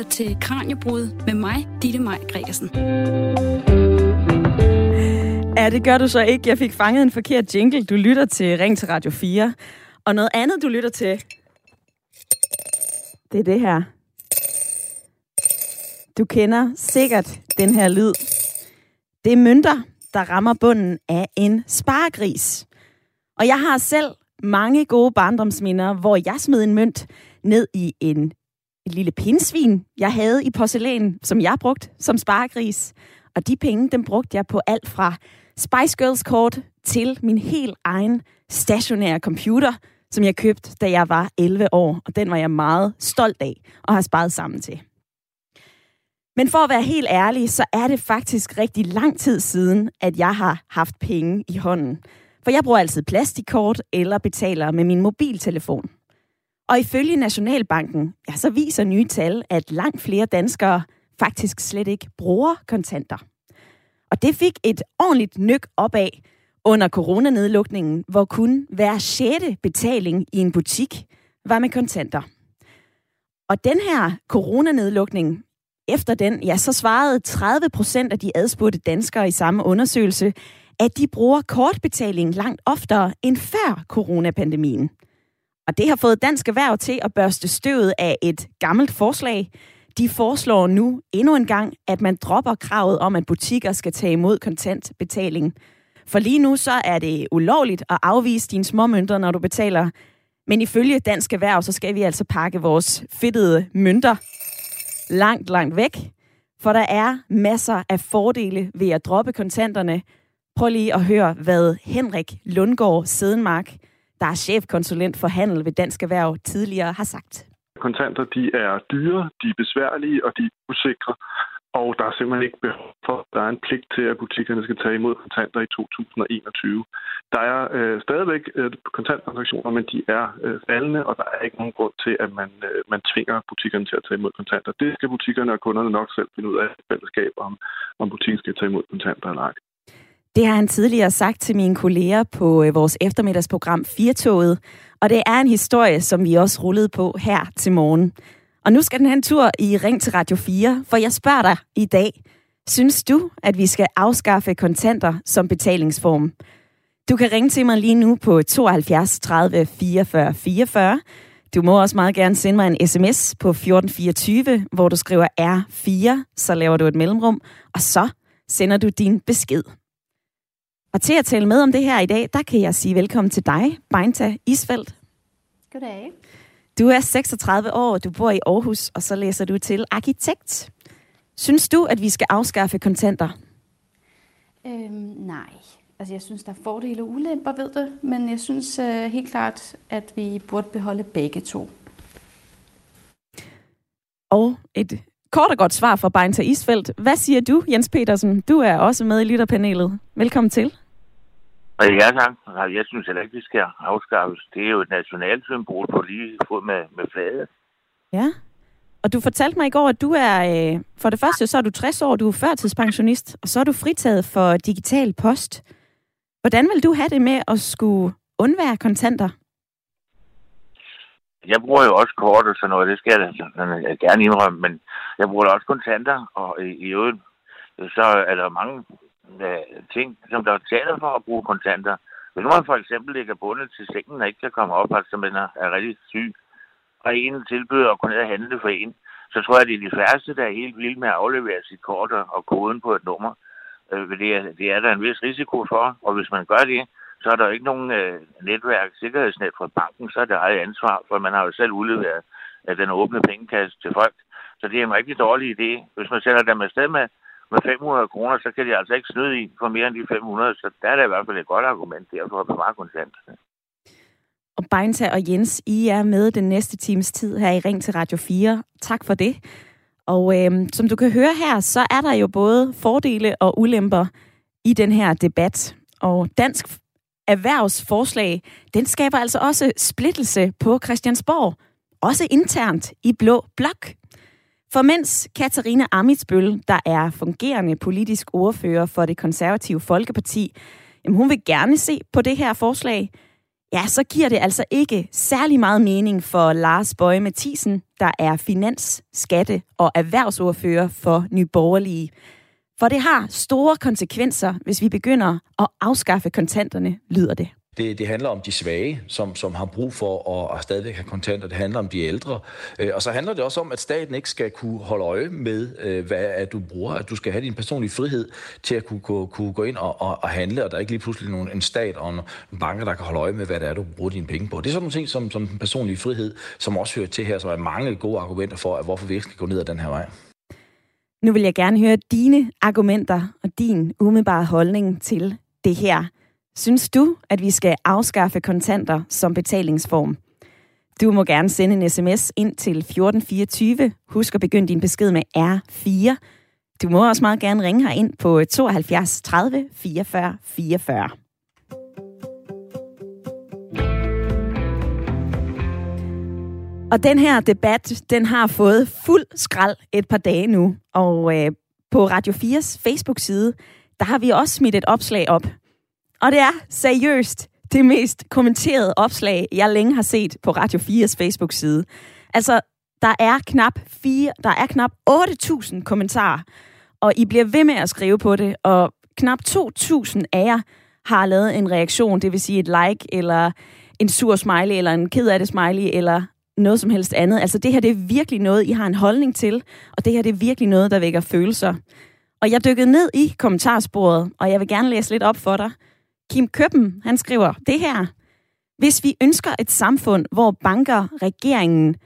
lytter til Kranjebrud med mig, Ditte Maj Gregersen. Ja, det gør du så ikke. Jeg fik fanget en forkert jingle. Du lytter til Ring til Radio 4. Og noget andet, du lytter til, det er det her. Du kender sikkert den her lyd. Det er mønter, der rammer bunden af en sparegris. Og jeg har selv mange gode barndomsminder, hvor jeg smed en mønt ned i en et lille pindsvin, jeg havde i porcelæn, som jeg brugte som sparegris. Og de penge, dem brugte jeg på alt fra Spice Girls kort til min helt egen stationære computer, som jeg købte, da jeg var 11 år. Og den var jeg meget stolt af og har sparet sammen til. Men for at være helt ærlig, så er det faktisk rigtig lang tid siden, at jeg har haft penge i hånden. For jeg bruger altid plastikkort eller betaler med min mobiltelefon. Og ifølge Nationalbanken, ja, så viser nye tal, at langt flere danskere faktisk slet ikke bruger kontanter. Og det fik et ordentligt nyk opad under coronanedlukningen, hvor kun hver sjette betaling i en butik var med kontanter. Og den her coronanedlukning, efter den, ja, så svarede 30 procent af de adspurgte danskere i samme undersøgelse, at de bruger kortbetaling langt oftere end før coronapandemien. Og det har fået Dansk Erhverv til at børste støvet af et gammelt forslag. De foreslår nu endnu en gang, at man dropper kravet om, at butikker skal tage imod kontantbetaling. For lige nu så er det ulovligt at afvise dine småmønter, når du betaler. Men ifølge Dansk Erhverv, så skal vi altså pakke vores fedtede mønter langt, langt væk. For der er masser af fordele ved at droppe kontanterne. Prøv lige at høre, hvad Henrik Lundgaard Sedenmark, der er chefkonsulent for handel ved Dansk Erhverv, tidligere har sagt. Kontanter, de er dyre, de er besværlige, og de er usikre. Og der er simpelthen ikke behov for, der er en pligt til, at butikkerne skal tage imod kontanter i 2021. Der er øh, stadigvæk øh, kontanttransaktioner, men de er øh, faldende, og der er ikke nogen grund til, at man, øh, man tvinger butikkerne til at tage imod kontanter. Det skal butikkerne og kunderne nok selv finde ud af i fællesskab, om, om butikken skal tage imod kontanter eller ej. Det har han tidligere sagt til mine kolleger på øh, vores eftermiddagsprogram Firtoget, og det er en historie, som vi også rullede på her til morgen. Og nu skal den have en tur i Ring til Radio 4, for jeg spørger dig i dag, synes du, at vi skal afskaffe kontanter som betalingsform? Du kan ringe til mig lige nu på 72 30 44 44. Du må også meget gerne sende mig en sms på 1424, hvor du skriver R4, så laver du et mellemrum, og så sender du din besked. Og til at tale med om det her i dag, der kan jeg sige velkommen til dig, Beinta Isfeldt. Goddag. Du er 36 år, du bor i Aarhus, og så læser du til arkitekt. Synes du, at vi skal afskaffe kontanter? Øhm, nej. Altså, jeg synes, der er fordele og ulemper ved det, men jeg synes uh, helt klart, at vi burde beholde begge to. Og et kort og godt svar fra Beinta Isfeldt. Hvad siger du, Jens Petersen? Du er også med i lytterpanelet. Velkommen til. Ja, tak. Jeg synes heller ikke, det skal afskaffes. Det er jo et nationalt symbol på lige fod med, med flaget. Ja. Og du fortalte mig i går, at du er, øh, for det første, så er du 60 år, du er førtidspensionist, og så er du fritaget for digital post. Hvordan vil du have det med at skulle undvære kontanter? Jeg bruger jo også kort og sådan noget, det skal jeg, jeg gerne indrømme, men jeg bruger også kontanter, og i, i øvrigt, så er der mange Øh, ting, som der taler for at bruge kontanter. Hvis man for eksempel ligger bundet til sengen og ikke kan komme op, altså man er, er rigtig syg, og en tilbyder at gå ned og handle for en, så tror jeg, det er de færreste, der er helt vilde med at aflevere sit kort og koden på et nummer. Øh, det, er, det er der en vis risiko for, og hvis man gør det, så er der ikke nogen øh, netværk, sikkerhedsnet fra banken, så er det eget ansvar, for man har jo selv udleveret øh, den åbne pengekasse til folk. Så det er en rigtig dårlig idé. Hvis man sender dem afsted med, med 500 kroner, så kan de altså ikke snyde i for mere end de 500, så der er det i hvert fald et godt argument derfor at bevare kontant. Og Beinta og Jens, I er med den næste times tid her i Ring til Radio 4. Tak for det. Og øh, som du kan høre her, så er der jo både fordele og ulemper i den her debat. Og Dansk Erhvervsforslag, den skaber altså også splittelse på Christiansborg. Også internt i Blå Blok. For mens Katarina Amitsbøl, der er fungerende politisk ordfører for det konservative Folkeparti, jamen hun vil gerne se på det her forslag, ja, så giver det altså ikke særlig meget mening for Lars Bøje Mathisen, der er finans, skatte og erhvervsordfører for Nyborgerlige. For det har store konsekvenser, hvis vi begynder at afskaffe kontanterne, lyder det. Det, det handler om de svage, som, som har brug for at, at stadigvæk have kontanter. Det handler om de ældre. Øh, og så handler det også om, at staten ikke skal kunne holde øje med, øh, hvad at du bruger. At du skal have din personlige frihed til at kunne, kunne, kunne gå ind og, og, og handle, og der er ikke lige pludselig nogen, en stat og en, en banker, der kan holde øje med, hvad det er, du bruger dine penge på. Det er sådan nogle ting, som, som den personlige frihed, som også hører til her, som er mange gode argumenter for, at hvorfor vi ikke skal gå ned ad den her vej. Nu vil jeg gerne høre dine argumenter og din umiddelbare holdning til det her. Synes du, at vi skal afskaffe kontanter som betalingsform? Du må gerne sende en sms ind til 1424. Husk at begynde din besked med R4. Du må også meget gerne ringe her ind på 72 30 44 44. Og den her debat, den har fået fuld skrald et par dage nu. Og øh, på Radio 4's Facebook-side, der har vi også smidt et opslag op. Og det er seriøst det mest kommenterede opslag, jeg længe har set på Radio 4's Facebook-side. Altså, der er knap, 4, der er knap 8.000 kommentarer, og I bliver ved med at skrive på det, og knap 2.000 af jer har lavet en reaktion, det vil sige et like, eller en sur smiley, eller en ked af det smiley, eller noget som helst andet. Altså det her, det er virkelig noget, I har en holdning til, og det her, det er virkelig noget, der vækker følelser. Og jeg dykkede ned i kommentarsporet, og jeg vil gerne læse lidt op for dig. Kim Køppen, han skriver det her. Hvis vi ønsker et samfund, hvor banker, regeringen,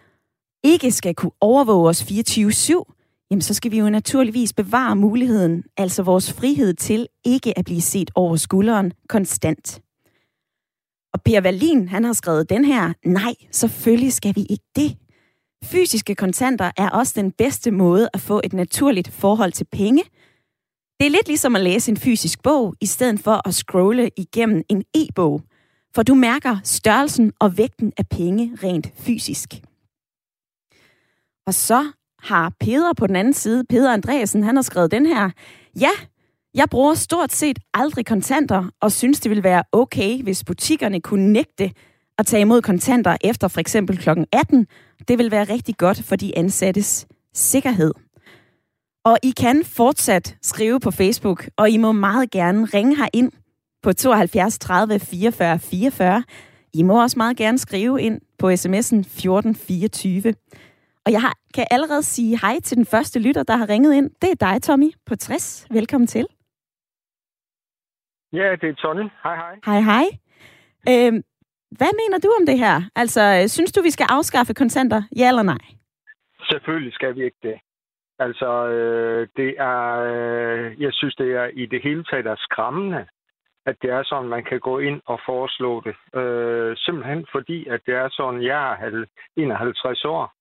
ikke skal kunne overvåge os 24-7, jamen så skal vi jo naturligvis bevare muligheden, altså vores frihed til ikke at blive set over skulderen konstant. Og Per Wallin, han har skrevet den her, nej, selvfølgelig skal vi ikke det. Fysiske kontanter er også den bedste måde at få et naturligt forhold til penge. Det er lidt ligesom at læse en fysisk bog, i stedet for at scrolle igennem en e-bog. For du mærker størrelsen og vægten af penge rent fysisk. Og så har Peder på den anden side, Peder Andreasen, han har skrevet den her. Ja, jeg bruger stort set aldrig kontanter, og synes, det ville være okay, hvis butikkerne kunne nægte at tage imod kontanter efter for eksempel kl. 18. Det vil være rigtig godt for de ansattes sikkerhed. Og I kan fortsat skrive på Facebook, og I må meget gerne ringe her ind på 72 30 44 44. I må også meget gerne skrive ind på sms'en 1424. Og jeg har, kan allerede sige hej til den første lytter, der har ringet ind. Det er dig, Tommy, på 60. Velkommen til. Ja, det er Tony. Hej, hej. Hej, hej. Øhm, hvad mener du om det her? Altså, synes du, vi skal afskaffe kontanter? Ja eller nej? Selvfølgelig skal vi ikke det. Altså, øh, det er, øh, jeg synes, det er i det hele taget er skræmmende, at det er sådan, man kan gå ind og foreslå det. Øh, simpelthen fordi, at det er sådan, jeg er 51 år,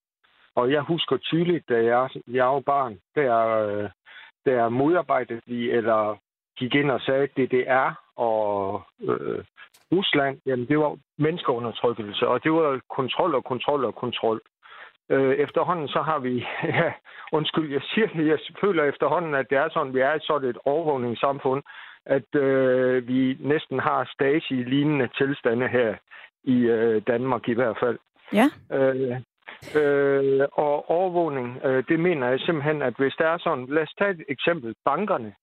og jeg husker tydeligt, da jeg, jeg var barn, der, øh, der modarbejdede vi, eller gik ind og sagde, at DDR og øh, Rusland, jamen det var menneskeundertrykkelse, og det var kontrol og kontrol og kontrol. Øh, efterhånden så har vi, ja, undskyld, jeg siger det, jeg føler efterhånden, at det er sådan, vi er et sådan et overvågningssamfund, at øh, vi næsten har Stasi-lignende tilstande her i øh, Danmark i hvert fald. Ja. Øh, øh, og overvågning, øh, det mener jeg simpelthen, at hvis der er sådan, lad os tage et eksempel, bankerne.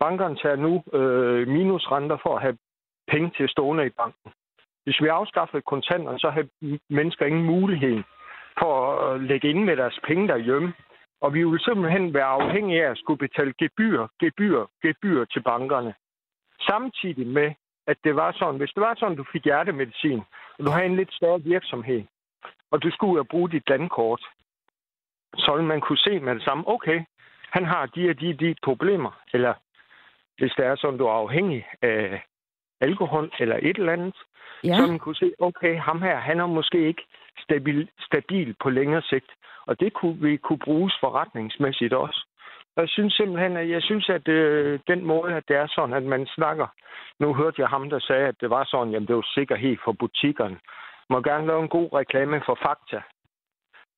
Bankerne tager nu øh, minusrenter for at have penge til stående i banken. Hvis vi afskaffede kontanter, så har mennesker ingen mulighed for at lægge ind med deres penge derhjemme. Og vi vil simpelthen være afhængige af at skulle betale gebyr, gebyr, gebyr til bankerne. Samtidig med, at det var sådan, hvis det var sådan, du fik hjertemedicin, og du har en lidt større virksomhed, og du skulle ud og bruge dit landkort, så vil man kunne se med det samme, okay, han har de og de, de problemer, eller hvis det er sådan, du er afhængig af alkohol eller et eller andet, ja. så man kunne se, okay, ham her, han er måske ikke stabil, stabil på længere sigt. Og det kunne vi kunne bruges forretningsmæssigt også. Og jeg synes simpelthen, at jeg synes, at øh, den måde, at det er sådan, at man snakker. Nu hørte jeg ham, der sagde, at det var sådan, jamen det var sikkerhed for butikkerne. Må gerne lave en god reklame for Fakta.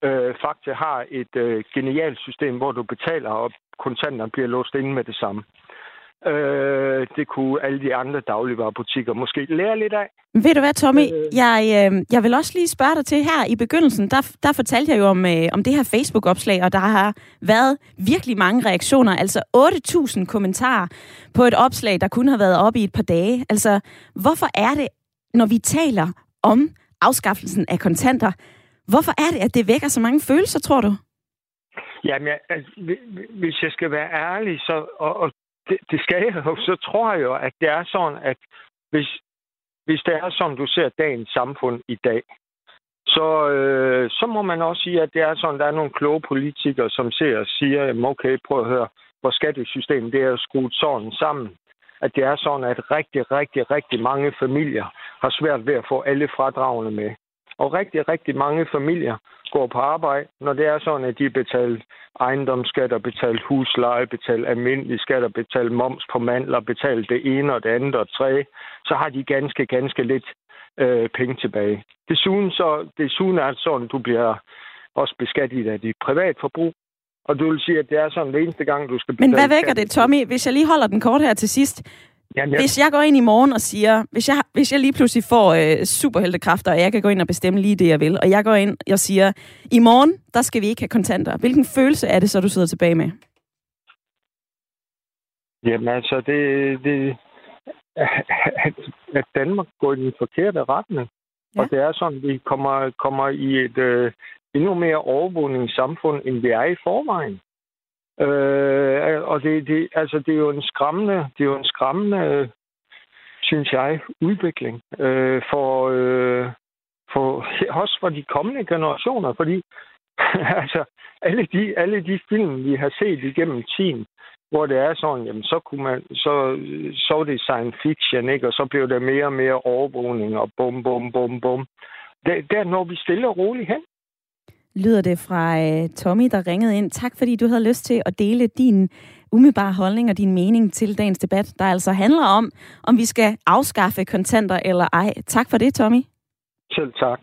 Øh, Fakta har et øh, genialt system, hvor du betaler, og kontanterne bliver låst inde med det samme. Øh, det kunne alle de andre dagligvarerbutikker måske lære lidt af. Ved du hvad, Tommy? Øh... Jeg, øh, jeg vil også lige spørge dig til her i begyndelsen. Der, der fortalte jeg jo om, øh, om det her Facebook-opslag, og der har været virkelig mange reaktioner. Altså 8.000 kommentarer på et opslag, der kun har været oppe i et par dage. Altså, hvorfor er det, når vi taler om afskaffelsen af kontanter, hvorfor er det, at det vækker så mange følelser, tror du? Jamen, jeg, altså, hvis jeg skal være ærlig, så, og, og det, det skal jeg jo, så tror jeg jo, at det er sådan, at hvis, hvis det er sådan, du ser dagens samfund i dag, så, øh, så må man også sige, at det er sådan, der er nogle kloge politikere, som ser og siger, okay, prøv at høre, hvor skattesystemet det er skruet sådan sammen, at det er sådan, at rigtig, rigtig, rigtig mange familier har svært ved at få alle fradragene med. Og rigtig, rigtig mange familier går på arbejde, når det er sådan, at de betaler ejendomsskat og betaler husleje, betaler almindelig skat og betaler moms på mandler, betaler det ene og det andet og det tredje, så har de ganske, ganske lidt øh, penge tilbage. Desuden, så, desuden er det sådan, at du bliver også beskattet af dit privatforbrug, og du vil sige, at det er sådan, det eneste gang, du skal betale Men hvad vækker det, Tommy? Hvis jeg lige holder den kort her til sidst. Jamen, jeg... Hvis jeg går ind i morgen og siger, hvis jeg, hvis jeg lige pludselig får øh, superheltekræfter, og jeg kan gå ind og bestemme lige det, jeg vil, og jeg går ind og siger, i morgen, der skal vi ikke have kontanter. Hvilken følelse er det så, du sidder tilbage med? Jamen altså, det, det at Danmark går i den forkerte retning. Ja. Og det er sådan, at vi kommer, kommer i et øh, endnu mere overvågningssamfund, end vi er i forvejen. Øh, og det, det, altså, det er jo en skræmmende, det er jo en skræmmende, synes jeg, udvikling øh, for, øh, for også for de kommende generationer, fordi altså, alle de, alle de film, vi har set igennem tiden, hvor det er sådan, jamen, så, kunne man, så, så det science fiction, ikke? og så blev der mere og mere overvågning, og bum, bum, bum, bum. Der, der når vi stille og roligt hen lyder det fra uh, Tommy, der ringede ind. Tak fordi du havde lyst til at dele din umiddelbare holdning og din mening til dagens debat, der altså handler om, om vi skal afskaffe kontanter eller ej. Tak for det, Tommy. Selv tak.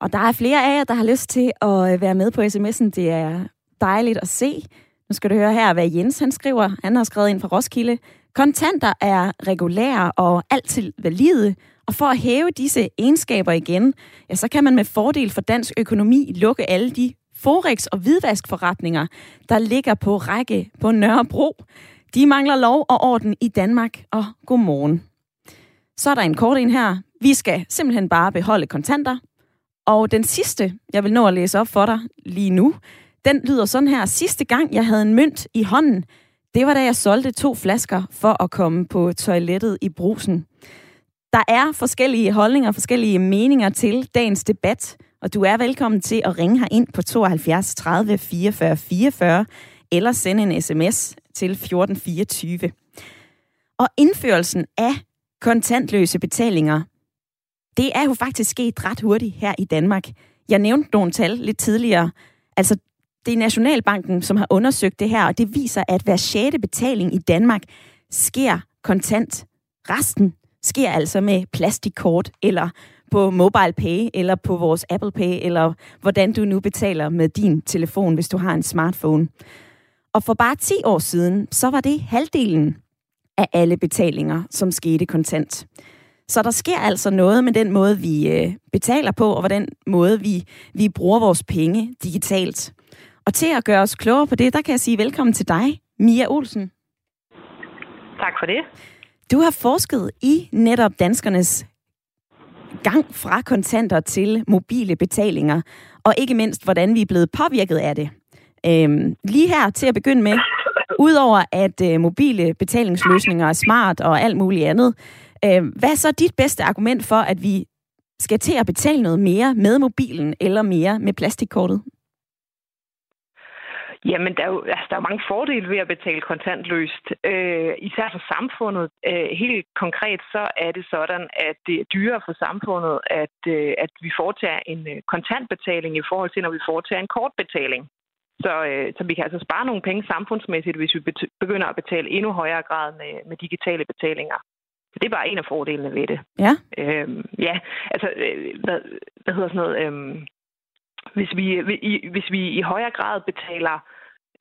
Og der er flere af jer, der har lyst til at øh, være med på sms'en. Det er dejligt at se. Nu skal du høre her, hvad Jens han skriver. Han har skrevet ind fra Roskilde. Kontanter er regulære og altid valide, og for at hæve disse egenskaber igen, ja, så kan man med fordel for dansk økonomi lukke alle de forex- og hvidvaskforretninger, der ligger på række på Nørrebro. De mangler lov og orden i Danmark, og godmorgen. Så er der en kort en her. Vi skal simpelthen bare beholde kontanter. Og den sidste, jeg vil nå at læse op for dig lige nu, den lyder sådan her. Sidste gang, jeg havde en mønt i hånden, det var da jeg solgte to flasker for at komme på toilettet i brusen. Der er forskellige holdninger, forskellige meninger til dagens debat, og du er velkommen til at ringe her ind på 72 30 44 44 eller sende en sms til 1424. Og indførelsen af kontantløse betalinger, det er jo faktisk sket ret hurtigt her i Danmark. Jeg nævnte nogle tal lidt tidligere. Altså, det er Nationalbanken, som har undersøgt det her, og det viser, at hver sjette betaling i Danmark sker kontant. Resten sker altså med plastikkort, eller på mobile pay, eller på vores Apple Pay, eller hvordan du nu betaler med din telefon, hvis du har en smartphone. Og for bare 10 år siden, så var det halvdelen af alle betalinger, som skete kontant. Så der sker altså noget med den måde, vi øh, betaler på, og hvordan måde, vi, vi bruger vores penge digitalt. Og til at gøre os klogere på det, der kan jeg sige velkommen til dig, Mia Olsen. Tak for det. Du har forsket i netop danskernes gang fra kontanter til mobile betalinger, og ikke mindst, hvordan vi er blevet påvirket af det. Øhm, lige her til at begynde med, udover at øh, mobile betalingsløsninger er smart og alt muligt andet, øh, hvad er så dit bedste argument for, at vi skal til at betale noget mere med mobilen eller mere med plastikkortet? Jamen, der er jo altså, der er mange fordele ved at betale kontantløst, øh, især for samfundet. Øh, helt konkret så er det sådan, at det er dyrere for samfundet, at, øh, at vi foretager en øh, kontantbetaling i forhold til, når vi foretager en kortbetaling. Så, øh, så vi kan altså spare nogle penge samfundsmæssigt, hvis vi begynder at betale endnu højere grad med, med digitale betalinger. Det er bare en af fordelene ved det. Ja. Øhm, ja, altså, øh, hvad, hvad hedder sådan noget... Øh, hvis vi, hvis vi i højere grad betaler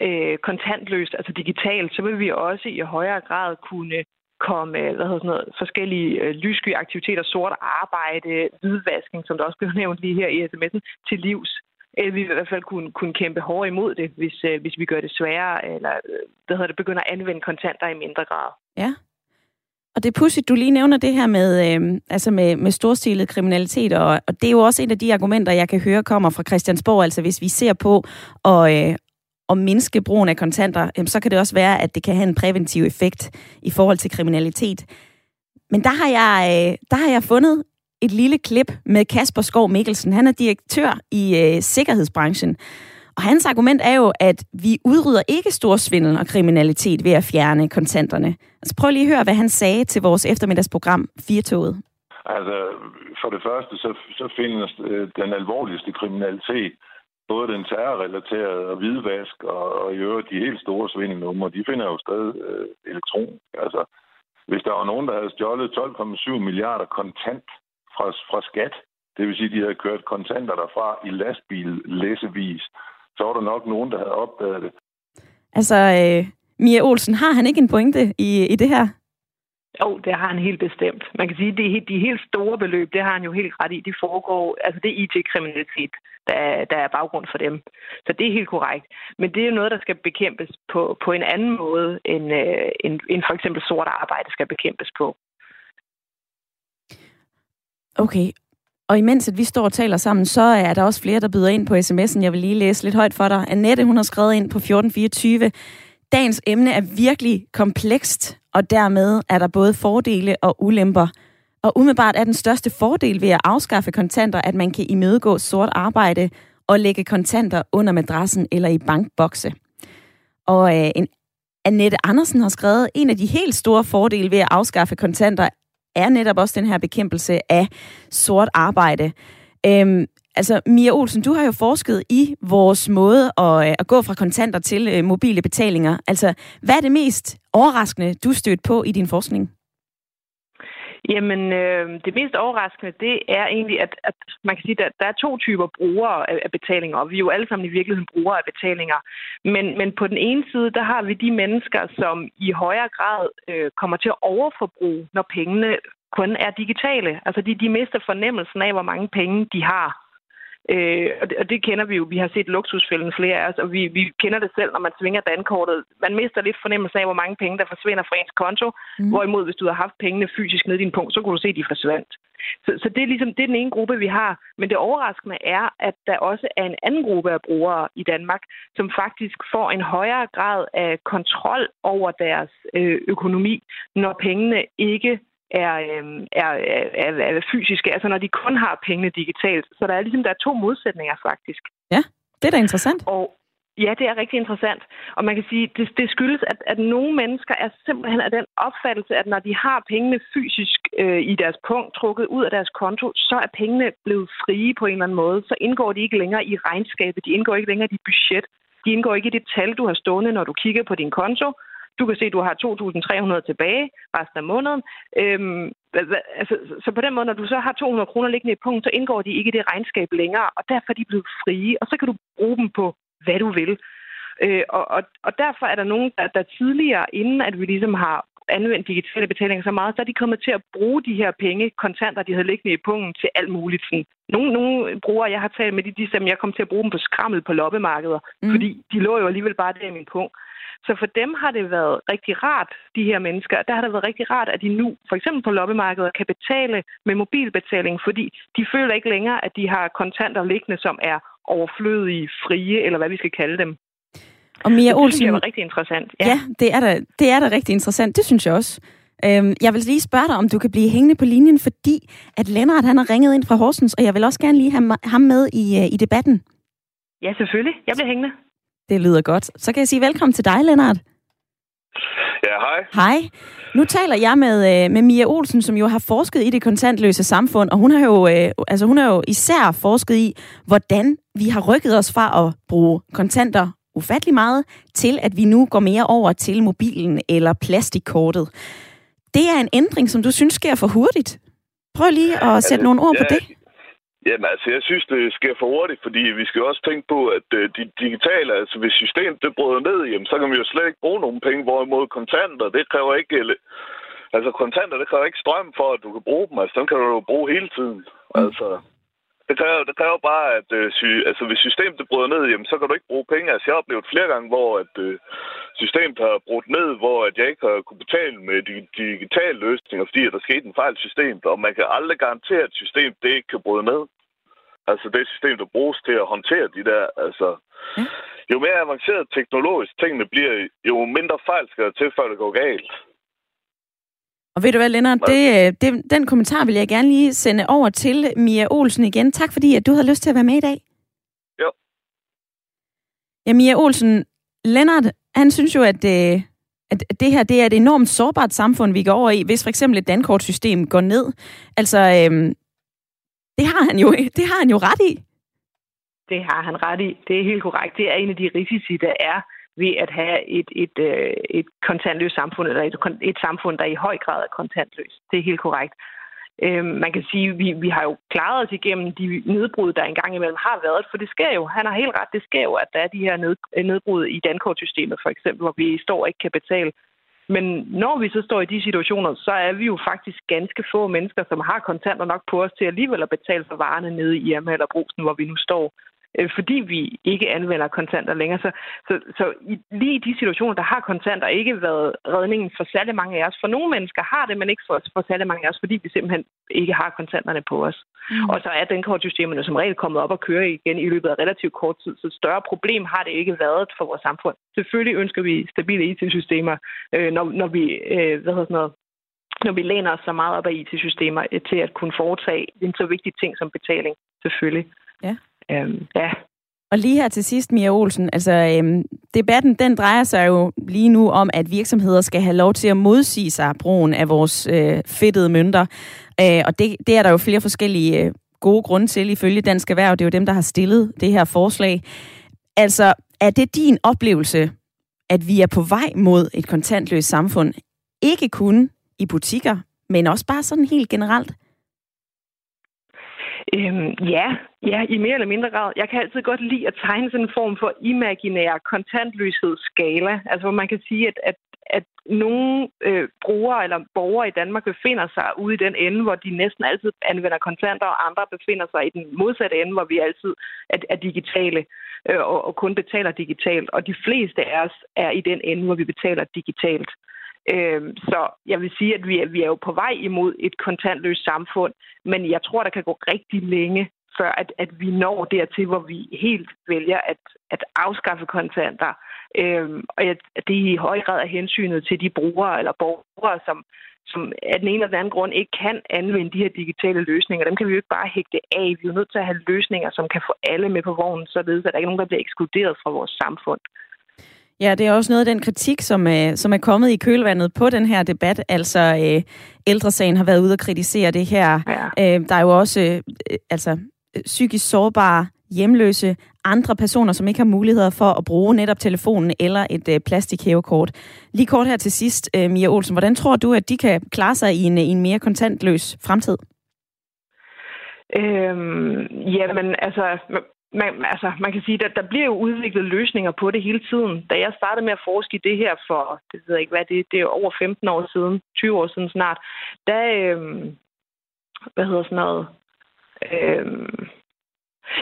øh, kontantløst, altså digitalt, så vil vi også i højere grad kunne komme øh, hvad hedder sådan noget, forskellige øh, lyssky aktiviteter, sort arbejde, hvidvaskning, som der også blev nævnt lige her i sms'en, til livs. Eller vi vil i hvert fald kunne, kunne kæmpe hårdere imod det, hvis, øh, hvis vi gør det sværere, eller øh, hvad hedder det, begynder at anvende kontanter i mindre grad. Ja. Og det er pudsigt, du lige nævner det her med, øh, altså med, med storstilet kriminalitet, og, og det er jo også et af de argumenter, jeg kan høre kommer fra Christiansborg. Altså hvis vi ser på at, øh, at mindske brugen af kontanter, så kan det også være, at det kan have en præventiv effekt i forhold til kriminalitet. Men der har jeg, øh, der har jeg fundet et lille klip med Kasper Skov Mikkelsen. Han er direktør i øh, sikkerhedsbranchen. Og hans argument er jo, at vi udrydder ikke stor svindel og kriminalitet ved at fjerne kontanterne. Altså prøv lige at høre, hvad han sagde til vores eftermiddagsprogram Firtoget. Altså, for det første, så, så findes øh, den alvorligste kriminalitet, både den terrorrelaterede og hvidvask, og, og i øvrigt de helt store svindelnumre, de finder jo stadig øh, elektron. Altså, hvis der var nogen, der havde stjålet 12,7 milliarder kontant fra, fra skat, det vil sige, at de havde kørt kontanter derfra i lastbil læsevis, så var der nok nogen, der havde opdaget det. Altså, øh, Mia Olsen, har han ikke en pointe i, i det her? Jo, det har han helt bestemt. Man kan sige, at de, de helt store beløb, det har han jo helt ret i. De foregår, altså det er IT-kriminalitet, der, der er baggrund for dem. Så det er helt korrekt. Men det er jo noget, der skal bekæmpes på, på en anden måde, end, øh, end, end for eksempel sort arbejde skal bekæmpes på. Okay, og imens at vi står og taler sammen, så er der også flere, der byder ind på sms'en. Jeg vil lige læse lidt højt for dig. Annette, hun har skrevet ind på 1424. Dagens emne er virkelig komplekst, og dermed er der både fordele og ulemper. Og umiddelbart er den største fordel ved at afskaffe kontanter, at man kan imødegå sort arbejde og lægge kontanter under madrassen eller i bankbokse. Og øh, en Annette Andersen har skrevet, en af de helt store fordele ved at afskaffe kontanter er netop også den her bekæmpelse af sort arbejde. Øhm, altså, Mia Olsen, du har jo forsket i vores måde at, øh, at gå fra kontanter til øh, mobile betalinger. Altså, hvad er det mest overraskende, du stødt på i din forskning? Jamen, øh, det mest overraskende, det er egentlig, at, at man kan sige, at der, der er to typer brugere af, af betalinger, og vi er jo alle sammen i virkeligheden brugere af betalinger. Men, men på den ene side, der har vi de mennesker, som i højere grad øh, kommer til at overforbruge, når pengene kun er digitale. Altså, de, de mister fornemmelsen af, hvor mange penge de har. Øh, og, det, og det kender vi jo. Vi har set luksusfælden flere af os, og vi, vi kender det selv, når man svinger dankortet. Man mister lidt fornemmelse af, hvor mange penge, der forsvinder fra ens konto. Mm. Hvorimod, hvis du havde haft pengene fysisk nede i din punkt, så kunne du se, at de forsvandt. Så, så det er ligesom det er den ene gruppe, vi har. Men det overraskende er, at der også er en anden gruppe af brugere i Danmark, som faktisk får en højere grad af kontrol over deres øh, økonomi, når pengene ikke er, øh, er, er, er fysiske, altså når de kun har pengene digitalt. Så der er ligesom der er to modsætninger faktisk. Ja, det er da interessant. Og Ja, det er rigtig interessant. Og man kan sige, det, det skyldes, at, at nogle mennesker er simpelthen af den opfattelse, at når de har pengene fysisk øh, i deres punkt trukket ud af deres konto, så er pengene blevet frie på en eller anden måde. Så indgår de ikke længere i regnskabet, de indgår ikke længere i dit budget, de indgår ikke i det tal, du har stående, når du kigger på din konto. Du kan se, at du har 2.300 tilbage resten af måneden. Øhm, altså, så på den måde, når du så har 200 kroner liggende i punkt, så indgår de ikke i det regnskab længere, og derfor er de blevet frie, og så kan du bruge dem på, hvad du vil. Øh, og, og, og derfor er der nogen, der, der tidligere, inden at vi ligesom har anvendt digitale betalinger så meget, så er de kommet til at bruge de her penge, kontanter, de havde liggende i punkten, til alt muligt. Sådan. Nogle, nogle brugere, jeg har talt med, de, de sagde, at jeg kom til at bruge dem på skrammel på loppemarkeder, mm. fordi de lå jo alligevel bare der i min punkt. Så for dem har det været rigtig rart, de her mennesker. Der har det været rigtig rart, at de nu, for eksempel på loppemarkedet, kan betale med mobilbetaling, fordi de føler ikke længere, at de har kontanter liggende, som er overflødige, frie, eller hvad vi skal kalde dem. Og Mia Olsen, det synes jeg var rigtig interessant. Ja, ja det, er da, det er da rigtig interessant. Det synes jeg også. Øhm, jeg vil lige spørge dig, om du kan blive hængende på linjen, fordi at Lennart han har ringet ind fra Horsens, og jeg vil også gerne lige have ham med i, øh, i debatten. Ja, selvfølgelig. Jeg bliver hængende. Det lyder godt. Så kan jeg sige velkommen til dig, Lennart. Ja, hej. Hej. Nu taler jeg med, øh, med Mia Olsen, som jo har forsket i det kontantløse samfund, og hun har jo, øh, altså hun har jo især forsket i, hvordan vi har rykket os fra at bruge kontanter ufattelig meget, til at vi nu går mere over til mobilen eller plastikkortet. Det er en ændring, som du synes sker for hurtigt. Prøv lige at sætte nogle ord ja, på det. Jamen altså, jeg synes, det sker for hurtigt, fordi vi skal også tænke på, at øh, de digitale, altså hvis systemet det bryder ned, jamen, så kan vi jo slet ikke bruge nogen penge, hvorimod kontanter, det kræver ikke... Eller, altså kontanter, det kræver ikke strøm for, at du kan bruge dem. Altså, dem kan du jo bruge hele tiden. Altså, det kræver, det kræver bare, at øh, sy, altså, hvis systemet det bryder ned, jamen, så kan du ikke bruge penge. Altså, jeg har oplevet flere gange, hvor at, øh, systemet har brudt ned, hvor at jeg ikke har kunne betale med de digitale løsninger, fordi der skete en fejl i systemet, og man kan aldrig garantere, at systemet det ikke kan bryde ned. Altså det system, der bruges til at håndtere de der, altså... Ja. Jo mere avanceret teknologisk tingene bliver, jo mindre fejl skal der til, før det går galt. Og ved du hvad, Lennart, det, øh, det, den kommentar vil jeg gerne lige sende over til Mia Olsen igen. Tak fordi, at du havde lyst til at være med i dag. Jo. Ja, Mia Olsen, Lennart, han synes jo, at, øh, at det her det er et enormt sårbart samfund, vi går over i, hvis for eksempel et dankortsystem går ned. Altså, øhm, det har han jo, det har han jo ret i. Det har han ret i. Det er helt korrekt. Det er en af de risici, der er ved at have et, et, øh, et kontantløst samfund, eller et, et samfund, der i høj grad er kontantløst. Det er helt korrekt. Øh, man kan sige, at vi, vi har jo klaret os igennem de nedbrud, der engang imellem har været, for det sker jo, han har helt ret, det sker jo, at der er de her ned, øh, nedbrud i dankortsystemet, for eksempel, hvor vi står og ikke kan betale. Men når vi så står i de situationer, så er vi jo faktisk ganske få mennesker, som har kontanter nok på os til alligevel at betale for varerne nede i Irma eller Brusen, hvor vi nu står øh, fordi vi ikke anvender kontanter længere. Så, så, så i, lige i de situationer, der har kontanter ikke været redningen for særlig mange af os. For nogle mennesker har det, men ikke for, for særlig mange af os, fordi vi simpelthen ikke har kontanterne på os. Mm. Og så er den kortsystemerne som regel kommet op og køre igen i løbet af relativt kort tid. Så større problem har det ikke været for vores samfund. Selvfølgelig ønsker vi stabile IT-systemer, øh, når, når vi øh, hvad hedder sådan noget, når vi læner os så meget op af IT-systemer øh, til at kunne foretage en så vigtig ting som betaling, selvfølgelig. Ja. Øhm, ja. Og lige her til sidst, Mia Olsen, altså øhm, debatten den drejer sig jo lige nu om, at virksomheder skal have lov til at modsige sig brugen af vores øh, fedtede mønter. Øh, og det, det er der jo flere forskellige øh, gode grunde til ifølge Dansk Erhverv. Det er jo dem, der har stillet det her forslag. Altså, er det din oplevelse, at vi er på vej mod et kontantløst samfund? Ikke kun i butikker, men også bare sådan helt generelt? Øhm, ja, ja, i mere eller mindre grad. Jeg kan altid godt lide at tegne sådan en form for imaginær kontantløshedsskala. Altså hvor man kan sige, at, at, at nogle øh, brugere eller borgere i Danmark befinder sig ude i den ende, hvor de næsten altid anvender kontanter, og andre befinder sig i den modsatte ende, hvor vi altid er, er digitale øh, og, og kun betaler digitalt. Og de fleste af os er i den ende, hvor vi betaler digitalt. Øh, så jeg vil sige, at vi er, vi er jo på vej imod et kontantløst samfund, men jeg tror, der kan gå rigtig længe, før at, at vi når dertil, hvor vi helt vælger at, at afskaffe kontanter. Øhm, og at det er i høj grad af hensynet til de brugere eller borgere, som, som af den ene eller den anden grund ikke kan anvende de her digitale løsninger. Dem kan vi jo ikke bare hægte af. Vi er jo nødt til at have løsninger, som kan få alle med på vognen, således at der ikke er nogen, der bliver ekskluderet fra vores samfund. Ja, det er også noget af den kritik, som, øh, som er kommet i kølvandet på den her debat. Altså, øh, ældresagen har været ude og kritisere det her. Ja. Øh, der er jo også øh, altså, psykisk sårbare, hjemløse, andre personer, som ikke har muligheder for at bruge netop telefonen eller et øh, plastikhævekort. Lige kort her til sidst, øh, Mia Olsen, hvordan tror du, at de kan klare sig i en, i en mere kontantløs fremtid? Øhm, jamen, altså, man, altså, man kan sige, at der bliver jo udviklet løsninger på det hele tiden. Da jeg startede med at forske i det her for, det ved jeg ikke hvad, det, det er over 15 år siden, 20 år siden snart, der, øh, hvad hedder sådan noget, øh,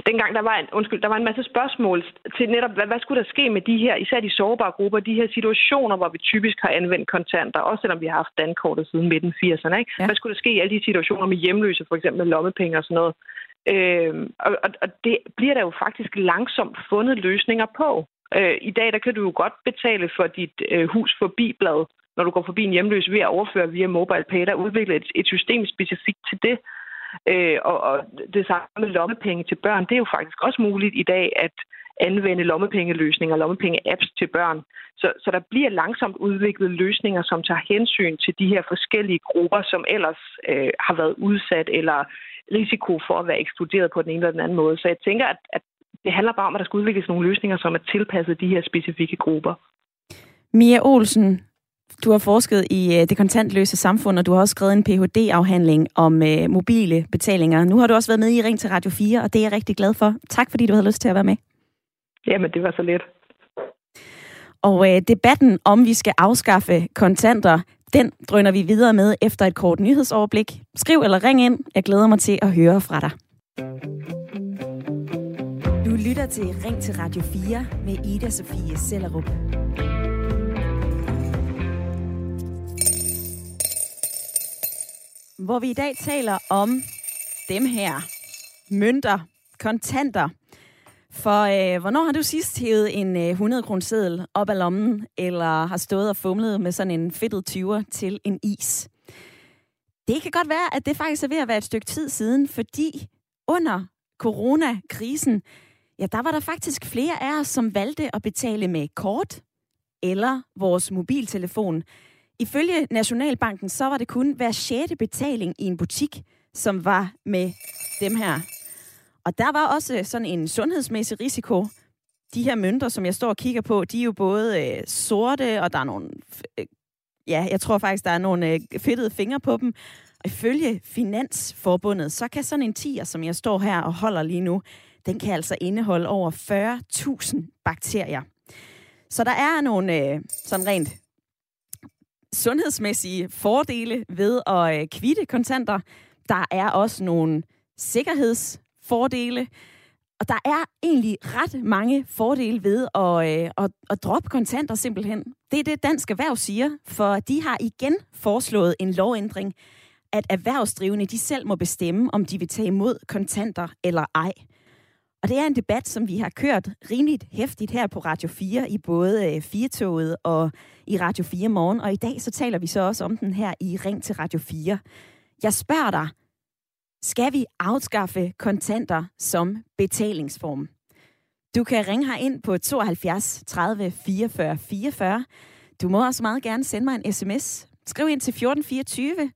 Dengang der var, en, undskyld, der var en masse spørgsmål til netop, hvad, hvad skulle der ske med de her, især de sårbare grupper, de her situationer, hvor vi typisk har anvendt kontanter, også selvom vi har haft dankortet siden midten 80'erne. Ikke? Ja. Hvad skulle der ske i alle de situationer med hjemløse, for eksempel med lommepenge og sådan noget? Øh, og, og det bliver der jo faktisk langsomt fundet løsninger på. Øh, I dag der kan du jo godt betale for dit øh, hus forbi blad, når du går forbi en hjemløs ved at overføre via mobile pay. Der udvikler et, et system specifikt til det. Øh, og, og det samme med lommepenge til børn, det er jo faktisk også muligt i dag at anvende lommepengeløsninger, lommepenge-apps til børn. Så, så der bliver langsomt udviklet løsninger, som tager hensyn til de her forskellige grupper, som ellers øh, har været udsat eller risiko for at være ekskluderet på den ene eller den anden måde. Så jeg tænker, at, at det handler bare om, at der skal udvikles nogle løsninger, som er tilpasset de her specifikke grupper. Mia Olsen, du har forsket i øh, det kontantløse samfund, og du har også skrevet en Ph.D.-afhandling om øh, mobile betalinger. Nu har du også været med i Ring til Radio 4, og det er jeg rigtig glad for. Tak fordi du havde lyst til at være med. Jamen, det var så let. Og øh, debatten om vi skal afskaffe kontanter, den drøner vi videre med efter et kort nyhedsoverblik. Skriv eller ring ind. Jeg glæder mig til at høre fra dig. Du lytter til Ring til Radio 4 med Ida Sofie Sellerup. Hvor vi i dag taler om dem her. Mønter, kontanter. For øh, hvornår har du sidst hævet en øh, 100 kr. seddel op af lommen, eller har stået og fumlet med sådan en fedtet 20'er til en is? Det kan godt være, at det faktisk er ved at være et stykke tid siden, fordi under coronakrisen, ja, der var der faktisk flere af os, som valgte at betale med kort eller vores mobiltelefon. Ifølge Nationalbanken, så var det kun hver sjette betaling i en butik, som var med dem her. Og der var også sådan en sundhedsmæssig risiko. De her mønter, som jeg står og kigger på, de er jo både øh, sorte, og der er nogle... Øh, ja, jeg tror faktisk, der er nogle øh, fedtede fingre på dem. Og ifølge Finansforbundet, så kan sådan en tiger, som jeg står her og holder lige nu, den kan altså indeholde over 40.000 bakterier. Så der er nogle øh, sådan rent sundhedsmæssige fordele ved at øh, kvitte kontanter. Der er også nogle sikkerhedsfordele. Og der er egentlig ret mange fordele ved at, øh, at, at droppe kontanter simpelthen. Det er det, Dansk Erhverv siger, for de har igen foreslået en lovændring, at erhvervsdrivende de selv må bestemme, om de vil tage imod kontanter eller ej. Og det er en debat, som vi har kørt rimeligt hæftigt her på Radio 4, i både øh, Firtoget og i Radio 4 morgen. Og i dag så taler vi så også om den her i Ring til Radio 4. Jeg spørger dig, skal vi afskaffe kontanter som betalingsform? Du kan ringe her ind på 72 30 44 44. Du må også meget gerne sende mig en sms. Skriv ind til 1424.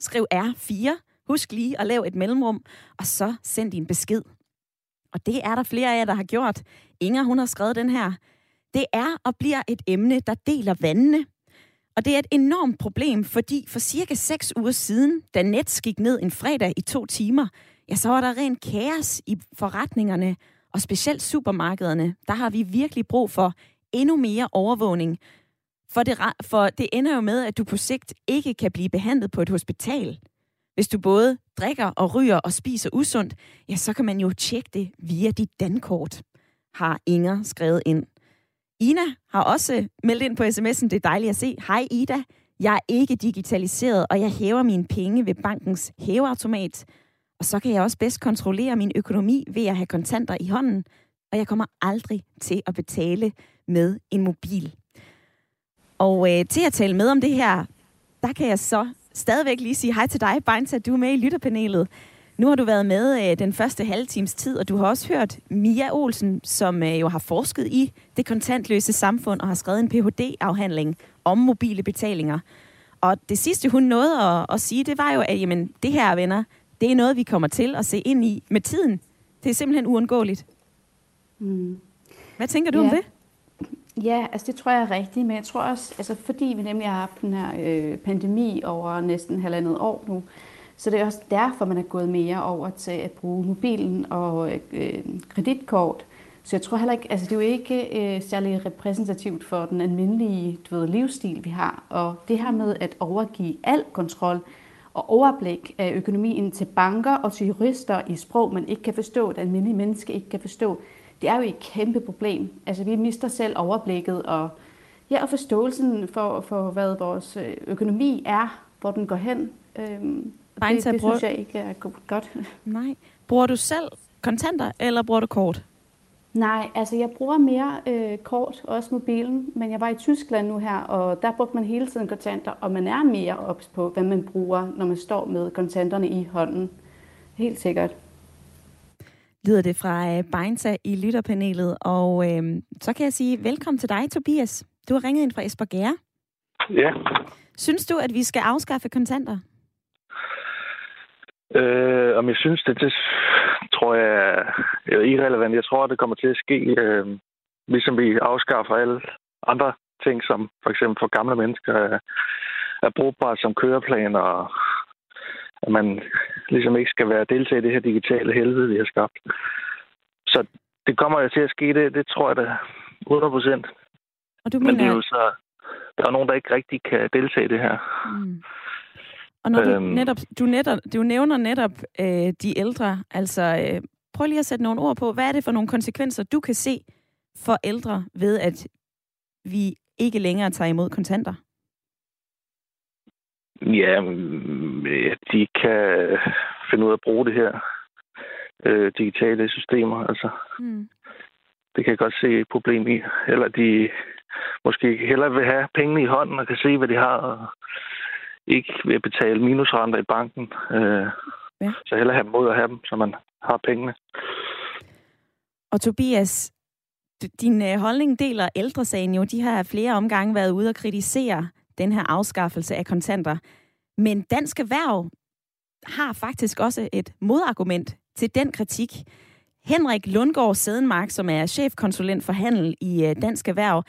Skriv R4. Husk lige at lave et mellemrum, og så send din besked. Og det er der flere af jer, der har gjort. Inger, hun har skrevet den her. Det er og bliver et emne, der deler vandene. Og det er et enormt problem, fordi for cirka 6 uger siden, da Nets gik ned en fredag i to timer, ja, så var der rent kaos i forretningerne, og specielt supermarkederne. Der har vi virkelig brug for endnu mere overvågning. For det, for det ender jo med, at du på sigt ikke kan blive behandlet på et hospital. Hvis du både drikker og ryger og spiser usundt, ja, så kan man jo tjekke det via dit dankort, har Inger skrevet ind. Ina har også meldt ind på sms'en, det er dejligt at se. Hej Ida, jeg er ikke digitaliseret, og jeg hæver mine penge ved bankens hæveautomat. Og så kan jeg også bedst kontrollere min økonomi ved at have kontanter i hånden, og jeg kommer aldrig til at betale med en mobil. Og øh, til at tale med om det her, der kan jeg så stadigvæk lige sige hej til dig, Beinta, du er med i lytterpanelet. Nu har du været med øh, den første halve times tid, og du har også hørt Mia Olsen, som øh, jo har forsket i det kontantløse samfund og har skrevet en Ph.D.-afhandling om mobile betalinger. Og det sidste, hun nåede at, at sige, det var jo, at jamen, det her, venner, det er noget, vi kommer til at se ind i med tiden. Det er simpelthen uundgåeligt. Mm. Hvad tænker du ja. om det? Ja, altså det tror jeg er rigtigt, men jeg tror også, altså fordi vi nemlig har haft den her øh, pandemi over næsten halvandet år nu, så det er også derfor, man er gået mere over til at bruge mobilen og øh, kreditkort. Så jeg tror heller ikke, altså det er jo ikke øh, særlig repræsentativt for den almindelige du ved, livsstil, vi har. Og det her med at overgive al kontrol og overblik af økonomien til banker og til jurister i sprog, man ikke kan forstå, det almindelige menneske ikke kan forstå, det er jo et kæmpe problem. Altså vi mister selv overblikket og, ja, og forståelsen for, for, hvad vores øh, økonomi er, hvor den går hen. Øhm, det, det synes jeg ikke er godt. Nej. Bruger du selv kontanter, eller bruger du kort? Nej, altså jeg bruger mere øh, kort, også mobilen, men jeg var i Tyskland nu her, og der brugte man hele tiden kontanter, og man er mere ops på, hvad man bruger, når man står med kontanterne i hånden. Helt sikkert lyder det fra øh, Beinta i lytterpanelet. Og øh, så kan jeg sige velkommen til dig, Tobias. Du har ringet ind fra Esbjerg. Ja. Synes du, at vi skal afskaffe kontanter? Øh, om jeg synes det, det tror jeg er irrelevant. Jeg tror, det kommer til at ske, øh, ligesom vi afskaffer alle andre ting, som for eksempel for gamle mennesker er, er brugbart som køreplan, og at man ligesom ikke skal være deltager i det her digitale helvede, vi har skabt. Så det kommer jo til at ske, det, det tror jeg da 100 procent. Og du Men mener, det er jo så, der er nogen, der ikke rigtig kan deltage i det her. Mm. Og når du, Øhm. netop, du, netop, du nævner netop øh, de ældre, altså øh, prøv lige at sætte nogle ord på, hvad er det for nogle konsekvenser, du kan se for ældre ved, at vi ikke længere tager imod kontanter? Ja, de kan finde ud af at bruge det her øh, digitale systemer. Altså, Mm. det kan jeg godt se et problem i. Eller de måske hellere vil have pengene i hånden og kan se, hvad de har, og ikke vil betale minusrenter i banken. Øh, Ja. Så hellere have dem mod at have dem, så man har pengene. Og Tobias, din øh, holdning deler ældresagen jo. De har flere omgange været ude og kritisere den her afskaffelse af kontanter. Men Dansk Erhverv har faktisk også et modargument til den kritik. Henrik Lundgaard Sedenmark, som er chefkonsulent for handel i øh, Dansk Erhverv,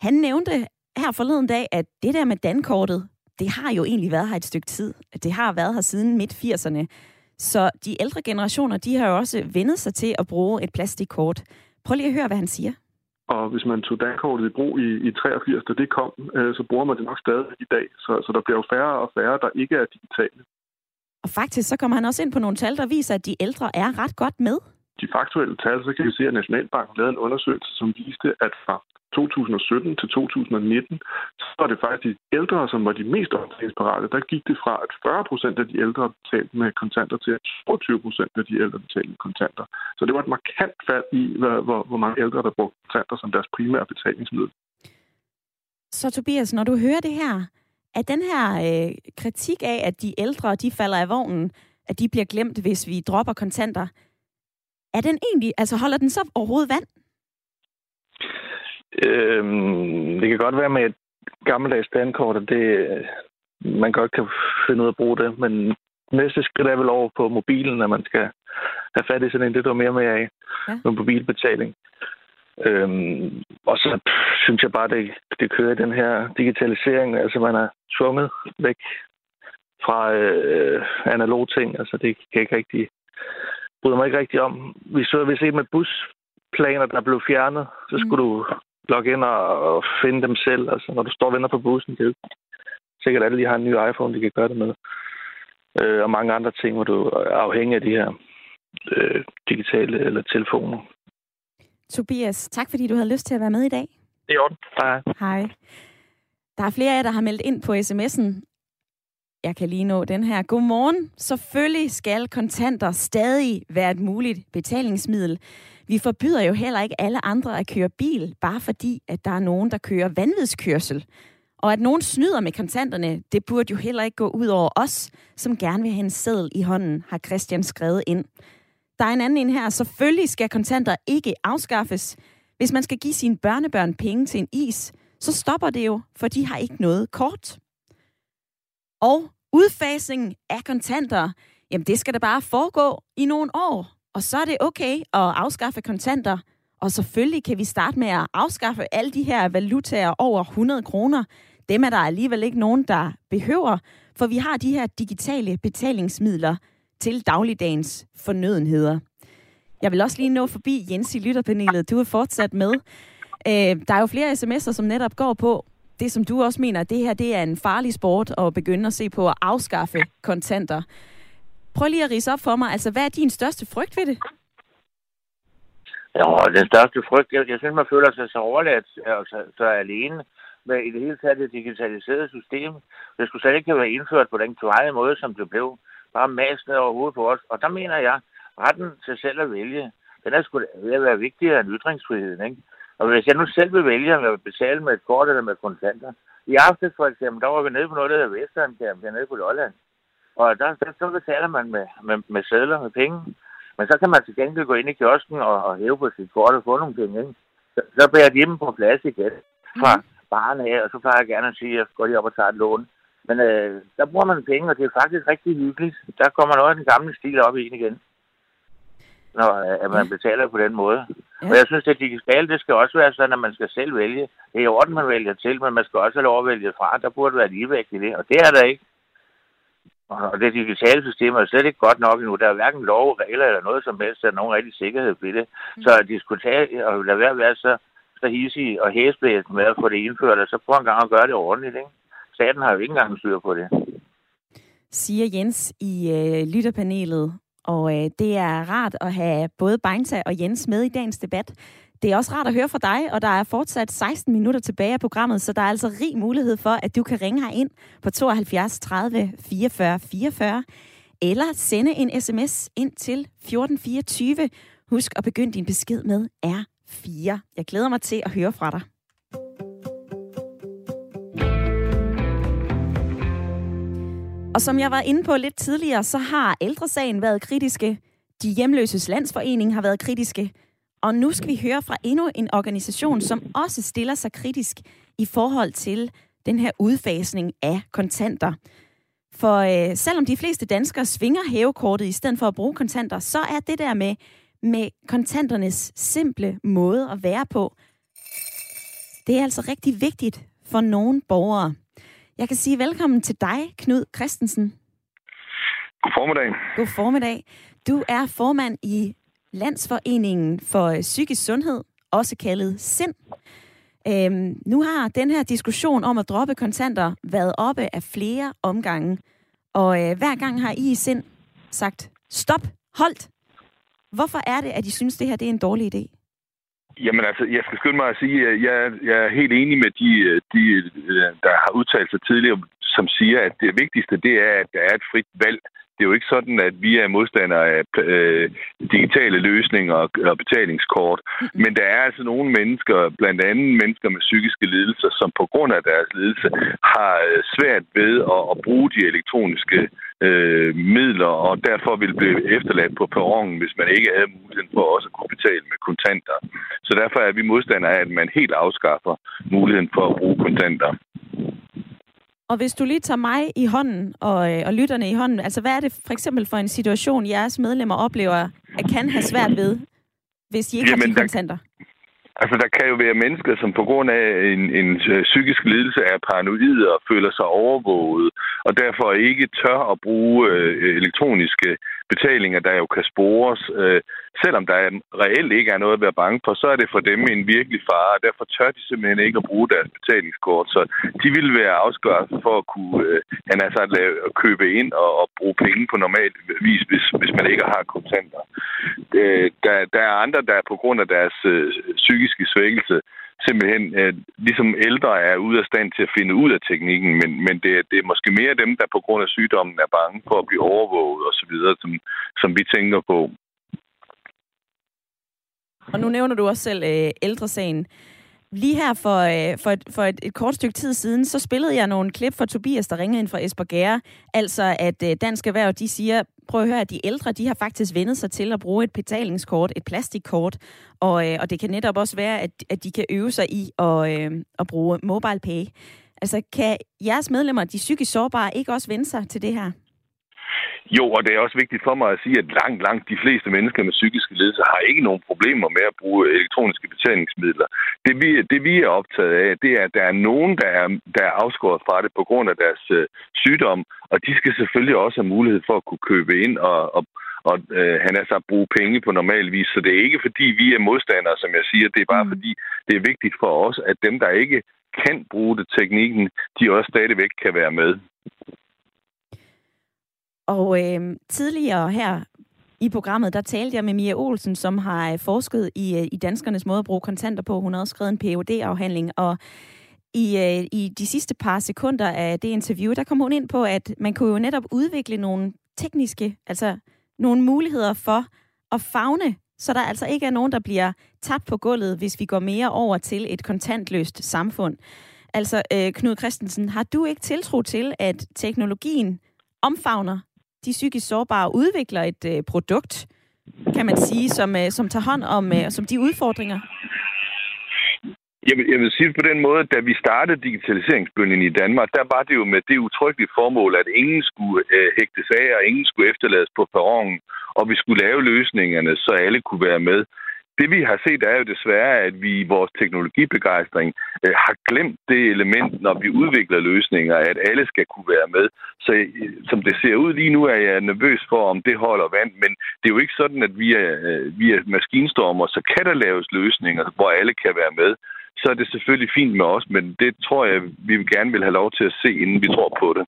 han nævnte her forleden dag, at det der med dankortet, det har jo egentlig været her et stykke tid. Det har været her siden midt-80'erne. Så de ældre generationer, de har jo også vendet sig til at bruge et plastikkort. Prøv lige at høre, hvad han siger. Og hvis man tog dankortet i brug i, i 83, da det kom, øh, så bruger man det nok stadig i dag. Så, så der bliver jo færre og færre, der ikke er digitale. Og faktisk så kommer han også ind på nogle tal, der viser, at de ældre er ret godt med. De faktuelle tal, så kan vi se, at Nationalbanken lavede en undersøgelse, som viste, at fra 2017 til 2019, så var det faktisk de ældre, som var de mest optagelsesparate. Der gik det fra, at 40 procent af de ældre betalte med kontanter til, at 22 procent af de ældre betalte med kontanter. Så det var et markant fald i, hvor, hvor, hvor mange ældre, der brugte kontanter som deres primære betalingsmiddel. Så Tobias, når du hører det her, at den her øh, kritik af, at de ældre, de falder af vognen, at de bliver glemt, hvis vi dropper kontanter, er den egentlig, altså holder den så overhovedet vand? Øhm, det kan godt være med et gammeldags dankort, at det, man godt kan finde ud af at bruge det, men næste skridt er vel over på mobilen, at man skal have fat i sådan en, det er der mere med af Ja. med mobilbetaling. Øhm, og så pff, synes jeg bare, det, det kører i den her digitalisering. Altså, man er tvunget væk fra øh, analog ting. Altså, det kan ikke rigtig bryder mig ikke rigtig om. Vi så vi set med busplaner, der blev fjernet, så skulle mm. du logge ind og, finde dem selv. Altså, når du står og venter på bussen, det er jo ikke sikkert, at alle de har en ny iPhone, de kan gøre det med. Øh, og mange andre ting, hvor du er afhængig af de her øh, digitale eller telefoner. Tobias, tak fordi du havde lyst til at være med i dag. Det er. Hej. Hej. Der er flere af jer, der har meldt ind på sms'en. Jeg kan lige nå den her. Godmorgen. Selvfølgelig skal kontanter stadig være et muligt betalingsmiddel. Vi forbyder jo heller ikke alle andre at køre bil, bare fordi, at der er nogen, der kører vanvidskørsel. Og at nogen snyder med kontanterne, det burde jo heller ikke gå ud over os, som gerne vil have en seddel i hånden, har Christian skrevet ind. Der er en anden en her. Selvfølgelig skal kontanter ikke afskaffes. Hvis man skal give sine børnebørn penge til en is, så stopper det jo, for de har ikke noget kort. Og udfasningen af kontanter, jamen det skal da bare foregå i nogle år. Og så er det okay at afskaffe kontanter. Og selvfølgelig kan vi starte med at afskaffe alle de her valutaer over 100 kroner. Dem er der alligevel ikke nogen, der behøver, for vi har de her digitale betalingsmidler til dagligdagens fornødenheder. Jeg vil også lige nå forbi Jens i lytterpanelet. Du er fortsat med. Øh, der er jo flere sms'er, som netop går på det, som du også mener, at det her det er en farlig sport at begynde at se på at afskaffe kontanter. Prøv lige at rise op for mig. Altså, hvad er din største frygt ved det? Ja, den største frygt, jeg, jeg synes, man føler sig så overladt og så, så alene med i det hele taget det digitaliserede system. Det skulle slet ikke have været indført på den klare måde, som det blev. Bare mast ned over hovedet på os. Og der mener jeg, retten til selv at vælge, den er sgu ved at være vigtigere end ytringsfriheden, ikke? Og hvis jeg nu selv vil vælge, om jeg vil betale med et kort eller med kontanter. I aften for eksempel, der var vi nede på noget, der hedder Vesternkamp, nede på Lolland. Og der, der, så betaler man med, med, med sædler, med penge. Men så kan man til gengæld gå ind i kiosken og, og hæve på sit kort og få nogle penge. Ikke? Så, så bærer de dem på plads igen fra mm. baren af, og så plejer jeg gerne at sige, at jeg går lige op og tager et lån. Men øh, der bruger man penge, og det er faktisk rigtig hyggeligt. Der kommer noget af den gamle stil op i en igen, når øh, at man betaler på den måde. Ja. Og jeg synes, at digitalt, det skal også være sådan, at man skal selv vælge. Det er i orden, man vælger til, men man skal også have lov at vælge fra. Der burde være ligevægt i det, og det er der ikke. Og det digitale system er slet ikke godt nok endnu. Der er hverken lov, regler eller noget som helst, der er nogen rigtig sikkerhed ved det. Mm. Så de skulle tage og lade være at være så, så hissige og hæsblæst med at få det indført, og så prøve en gang at gøre det ordentligt. Ikke? Staten har jo ikke engang styr på det. Siger Jens i øh, lytterpanelet. Og øh, det er rart at have både Beinta og Jens med i dagens debat. Det er også rart at høre fra dig, og der er fortsat 16 minutter tilbage af programmet, så der er altså rig mulighed for, at du kan ringe her ind på 72 30 44 44, eller sende en sms ind til 1424. Husk at begynde din besked med R4. Jeg glæder mig til at høre fra dig. Og som jeg var inde på lidt tidligere, så har ældresagen været kritiske. De hjemløses landsforening har været kritiske. Og nu skal vi høre fra endnu en organisation, som også stiller sig kritisk i forhold til den her udfasning af kontanter. For øh, selvom de fleste danskere svinger hævekortet i stedet for at bruge kontanter, så er det der med, med kontanternes simple måde at være på, det er altså rigtig vigtigt for nogle borgere. Jeg kan sige velkommen til dig, Knud Christensen. God formiddag. God formiddag. Du er formand i Landsforeningen for Psykisk Sundhed, også kaldet SIND. Øhm, nu har den her diskussion om at droppe kontanter været oppe af flere omgange. Og øh, hver gang har I i SIND sagt, stop, holdt. Hvorfor er det, at I synes, det her det er en dårlig idé? Jamen altså, jeg skal skynde mig at sige, at jeg, jeg er helt enig med de, de, der har udtalt sig tidligere, som siger, at det vigtigste det er, at der er et frit valg det er jo ikke sådan, at vi er modstandere af øh, digitale løsninger og, og betalingskort. Men der er altså nogle mennesker, blandt andet mennesker med psykiske lidelser, som på grund af deres lidelse har øh, svært ved at, at bruge de elektroniske øh, midler, og derfor vil blive efterladt på perronen, hvis man ikke havde muligheden for også at kunne betale med kontanter. Så derfor er vi modstandere af, at man helt afskaffer muligheden for at bruge kontanter. Og hvis du lige tager mig i hånden og, øh, og lytterne i hånden, altså hvad er det for eksempel for en situation, jeres medlemmer oplever, at kan have svært ved, hvis de ikke Jamen, har de kontanter? Altså, der kan jo være mennesker, som på grund af en, en øh, psykisk lidelse er paranoide og føler sig overvåget, og derfor ikke tør at bruge øh, elektroniske betalinger, der jo kan spores. Øh, selvom der reelt ikke er noget at være bange for, så er det for dem en virkelig fare, og derfor tør de simpelthen ikke at bruge deres betalingskort. Så de vil være afskåret for at kunne øh, han altså, lave, at købe ind og, og bruge penge på normal vis, hvis, hvis man ikke har kontanter. Øh, der, der er andre, der på grund af deres øh, psykiske svækkelse simpelthen øh, ligesom ældre er ude af stand til at finde ud af teknikken, men, men det, det er måske mere dem, der på grund af sygdommen er bange for at blive overvåget osv., som, som vi tænker på. Og nu nævner du også selv øh, ældresagen. Lige her for, øh, for, et, for et, et kort stykke tid siden, så spillede jeg nogle klip fra Tobias, der ringede ind fra Esbjerg. Altså, at øh, Dansk Erhverv, de siger, prøv at høre, at de ældre, de har faktisk vendet sig til at bruge et betalingskort, et plastikkort. Og, øh, og det kan netop også være, at, at de kan øve sig i at, øh, at bruge mobile pay. Altså, kan jeres medlemmer, de psykisk sårbare, ikke også vende sig til det her? Jo, og det er også vigtigt for mig at sige, at langt, langt de fleste mennesker med psykiske lidelser har ikke nogen problemer med at bruge elektroniske betalingsmidler. Det vi, det vi er optaget af, det er, at der er nogen, der er, der er afskåret fra det på grund af deres øh, sygdom, og de skal selvfølgelig også have mulighed for at kunne købe ind og, og, og øh, han er så at bruge penge på normal vis. Så det er ikke fordi, vi er modstandere, som jeg siger. Det er bare mm. fordi, det er vigtigt for os, at dem, der ikke kan bruge det teknikken, de også stadigvæk kan være med. Og øh, tidligere her i programmet, der talte jeg med Mia Olsen, som har øh, forsket i, øh, i danskernes måde at bruge kontanter på. Hun har også skrevet en phd afhandling og i, øh, i de sidste par sekunder af det interview, der kom hun ind på, at man kunne jo netop udvikle nogle tekniske, altså nogle muligheder for at fagne, så der altså ikke er nogen, der bliver tabt på gulvet, hvis vi går mere over til et kontantløst samfund. Altså, øh, Knud Christensen, har du ikke tiltro til, at teknologien omfavner de psykisk sårbare udvikler et øh, produkt, kan man sige, som, øh, som tager hånd om øh, som de udfordringer? Jeg vil, jeg vil sige det på den måde, at da vi startede digitaliseringsbølgen i Danmark, der var det jo med det utryggelige formål, at ingen skulle øh, hægtes af, og ingen skulle efterlades på perronen, og vi skulle lave løsningerne, så alle kunne være med det vi har set er jo desværre, at vi i vores teknologibegejstring øh, har glemt det element, når vi udvikler løsninger, at alle skal kunne være med. Så øh, som det ser ud lige nu, er jeg nervøs for, om det holder vand, men det er jo ikke sådan, at via, øh, via maskinstormer, så kan der laves løsninger, hvor alle kan være med. Så er det selvfølgelig fint med os, men det tror jeg, vi gerne vil have lov til at se, inden vi tror på det.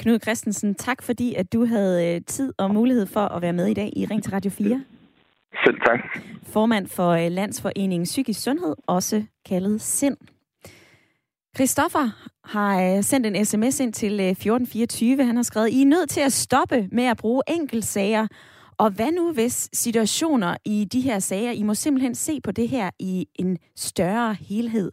Knud Christensen, tak fordi at du havde øh, tid og mulighed for at være med i dag i Ring til Radio 4. Selv tak. Formand for øh, Landsforeningen Psykisk Sundhed, også kaldet SIND. Christoffer har øh, sendt en sms ind til øh, 1424. Han har skrevet, I er nødt til at stoppe med at bruge enkeltsager. Og hvad nu hvis situationer i de her sager, I må simpelthen se på det her i en større helhed.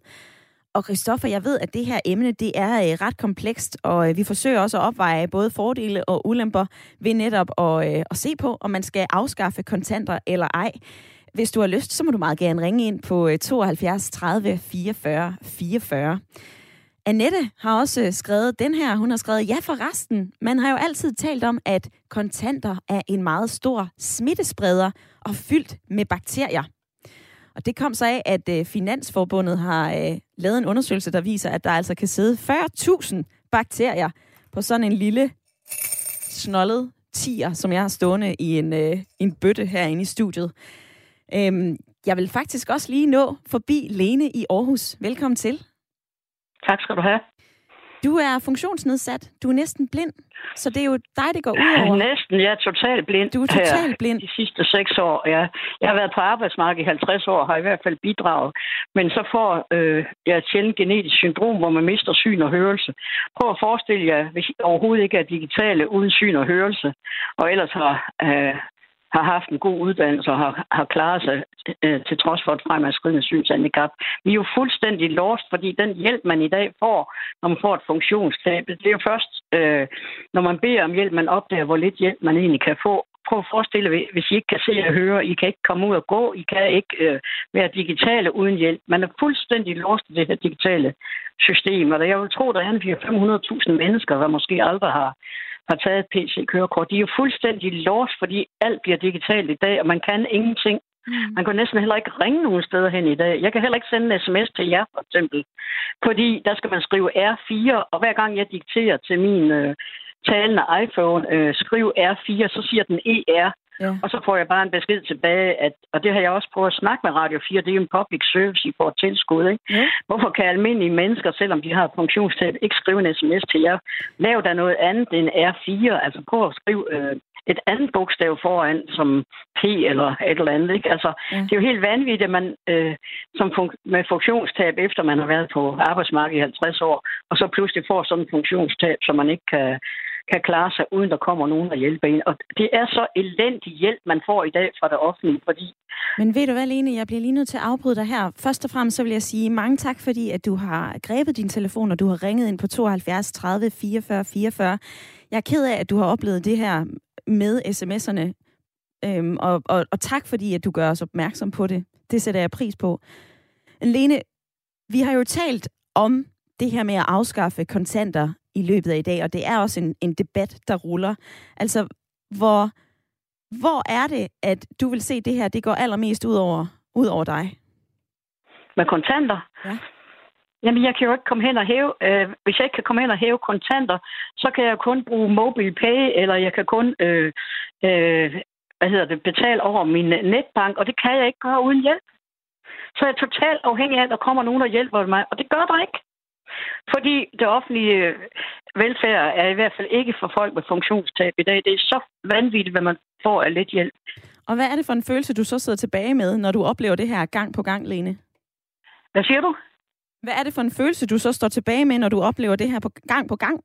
Og Christoffer, jeg ved, at det her emne det er øh, ret komplekst, og øh, vi forsøger også at opveje både fordele og ulemper ved netop at, øh, at se på, om man skal afskaffe kontanter eller ej. Hvis du har lyst, så må du meget gerne ringe ind på 72 30 44 44. Annette har også øh, skrevet den her. Hun har skrevet, ja for resten. Man har jo altid talt om, at kontanter er en meget stor smittespreder og fyldt med bakterier. Og det kom så af, at øh, Finansforbundet har øh, lavet en undersøgelse, der viser, at der altså kan sidde 40.000 bakterier på sådan en lille snollet tiger, som jeg har stående i en, øh, en bøtte herinde i studiet. Øhm, jeg vil faktisk også lige nå forbi Lene i Aarhus. Velkommen til. Tak skal du have. Du er funktionsnedsat. Du er næsten blind. Så det er jo dig, det går ud over. Næsten. Jeg er totalt blind. Du er totalt blind. De sidste seks år. Ja. Jeg har været på arbejdsmarkedet i 50 år, har i hvert fald bidraget. Men så får øh, jeg et sjældent genetisk syndrom, hvor man mister syn og hørelse. Prøv at forestille jer, hvis I overhovedet ikke er digitale uden syn og hørelse, og ellers har øh, har haft en god uddannelse og har, har klaret sig øh, til trods for et fremadskridende synshandicap. Vi er jo fuldstændig lost, fordi den hjælp, man i dag får, når man får et funktionstab, det er jo først, øh, når man beder om hjælp, man opdager, hvor lidt hjælp man egentlig kan få. Prøv at forestille jer, hvis I ikke kan se og høre, I kan ikke komme ud og gå, I kan ikke øh, være digitale uden hjælp. Man er fuldstændig lost i det her digitale system, og jeg vil tro, der er en 500.000 mennesker, der måske aldrig har har taget et PC-kørekort. De er jo fuldstændig låst, fordi alt bliver digitalt i dag, og man kan ingenting. Mm. Man kan næsten heller ikke ringe nogen steder hen i dag. Jeg kan heller ikke sende en sms til jer, for eksempel. Fordi der skal man skrive R4, og hver gang jeg dikterer til min øh, talende iPhone, øh, skriv R4, så siger den ER. Ja. Og så får jeg bare en besked tilbage, at, og det har jeg også prøvet at snakke med Radio 4, det er jo en public service, I får tilskud. Ikke? Ja. Hvorfor kan almindelige mennesker, selvom de har funktionstab, ikke skrive en sms til jer? Lav der noget andet end R4, altså prøv at skrive øh, et andet bogstav foran, som P eller et eller andet. Ikke? Altså, ja. Det er jo helt vanvittigt, at man øh, som fun- med funktionstab, efter man har været på arbejdsmarkedet i 50 år, og så pludselig får sådan en funktionstab, så man ikke kan kan klare sig, uden der kommer nogen og hjælper en. Og det er så elendig hjælp, man får i dag fra det offentlige, fordi... Men ved du hvad, Lene, jeg bliver lige nødt til at afbryde dig her. Først og fremmest så vil jeg sige mange tak, fordi at du har grebet din telefon, og du har ringet ind på 72 30 44 44. Jeg er ked af, at du har oplevet det her med sms'erne. Øhm, og, og, og tak, fordi at du gør os opmærksom på det. Det sætter jeg pris på. Lene, vi har jo talt om det her med at afskaffe kontanter i løbet af i dag, og det er også en, en debat, der ruller. Altså, hvor, hvor er det, at du vil se det her, det går allermest ud over, ud over dig? Med kontanter? Ja. Jamen, jeg kan jo ikke komme hen og hæve... Øh, hvis jeg ikke kan komme hen og hæve kontanter, så kan jeg kun bruge mobile pay, eller jeg kan kun... Øh, øh, hvad hedder det, betale over min netbank, og det kan jeg ikke gøre uden hjælp. Så jeg er totalt afhængig af, at der kommer nogen, der hjælper mig, og det gør der ikke. Fordi det offentlige velfærd er i hvert fald ikke for folk med funktionstab i dag. Det er så vanvittigt, hvad man får af lidt hjælp. Og hvad er det for en følelse, du så sidder tilbage med, når du oplever det her gang på gang, Lene? Hvad siger du? Hvad er det for en følelse, du så står tilbage med, når du oplever det her på gang på gang?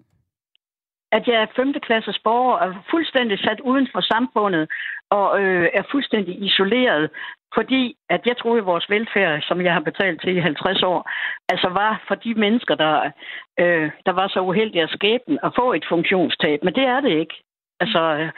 At jeg er femteklasses borger og er fuldstændig sat uden for samfundet og øh, er fuldstændig isoleret fordi at jeg troede, at vores velfærd, som jeg har betalt til i 50 år, altså var for de mennesker, der, øh, der var så uheldige at skæbne at få et funktionstab. Men det er det ikke. Altså, øh,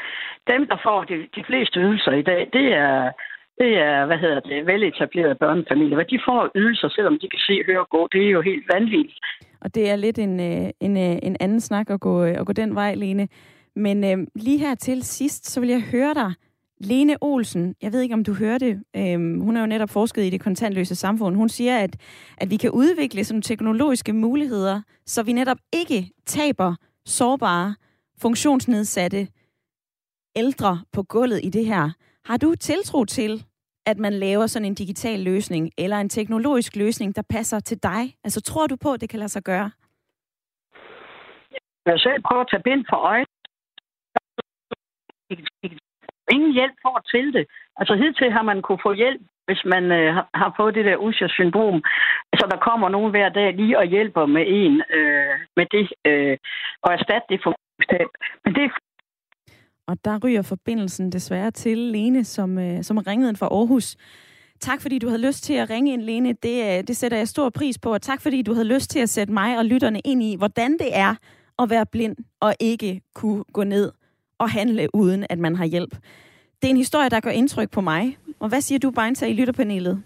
dem, der får de, de fleste ydelser i dag, det er, det er, hvad hedder det, veletablerede børnefamilier. Hvad de får ydelser, selvom de kan se, høre og gå, det er jo helt vanvittigt. Og det er lidt en, øh, en, øh, en anden snak at gå, øh, at gå den vej, Lene. Men øh, lige her til sidst, så vil jeg høre dig, Lene Olsen, jeg ved ikke, om du hørte, øhm, hun er jo netop forsket i det kontantløse samfund. Hun siger, at, at vi kan udvikle sådan teknologiske muligheder, så vi netop ikke taber sårbare, funktionsnedsatte ældre på gulvet i det her. Har du tiltro til, at man laver sådan en digital løsning, eller en teknologisk løsning, der passer til dig? Altså, tror du på, at det kan lade sig gøre? Jeg selv prøver at tage bind for øjnene. Ingen hjælp for til det. Altså hidtil har man kunne få hjælp, hvis man øh, har fået det der Usher-syndrom. Så der kommer nogen hver dag lige og hjælper med en øh, med det, øh, og erstatte det for Men det og der ryger forbindelsen desværre til Lene, som, øh, som ringede ind fra Aarhus. Tak fordi du havde lyst til at ringe ind, Lene. Det, øh, det sætter jeg stor pris på. Og tak fordi du havde lyst til at sætte mig og lytterne ind i, hvordan det er at være blind og ikke kunne gå ned og handle, uden at man har hjælp. Det er en historie, der gør indtryk på mig. Og hvad siger du, Beinta, i lytterpanelet?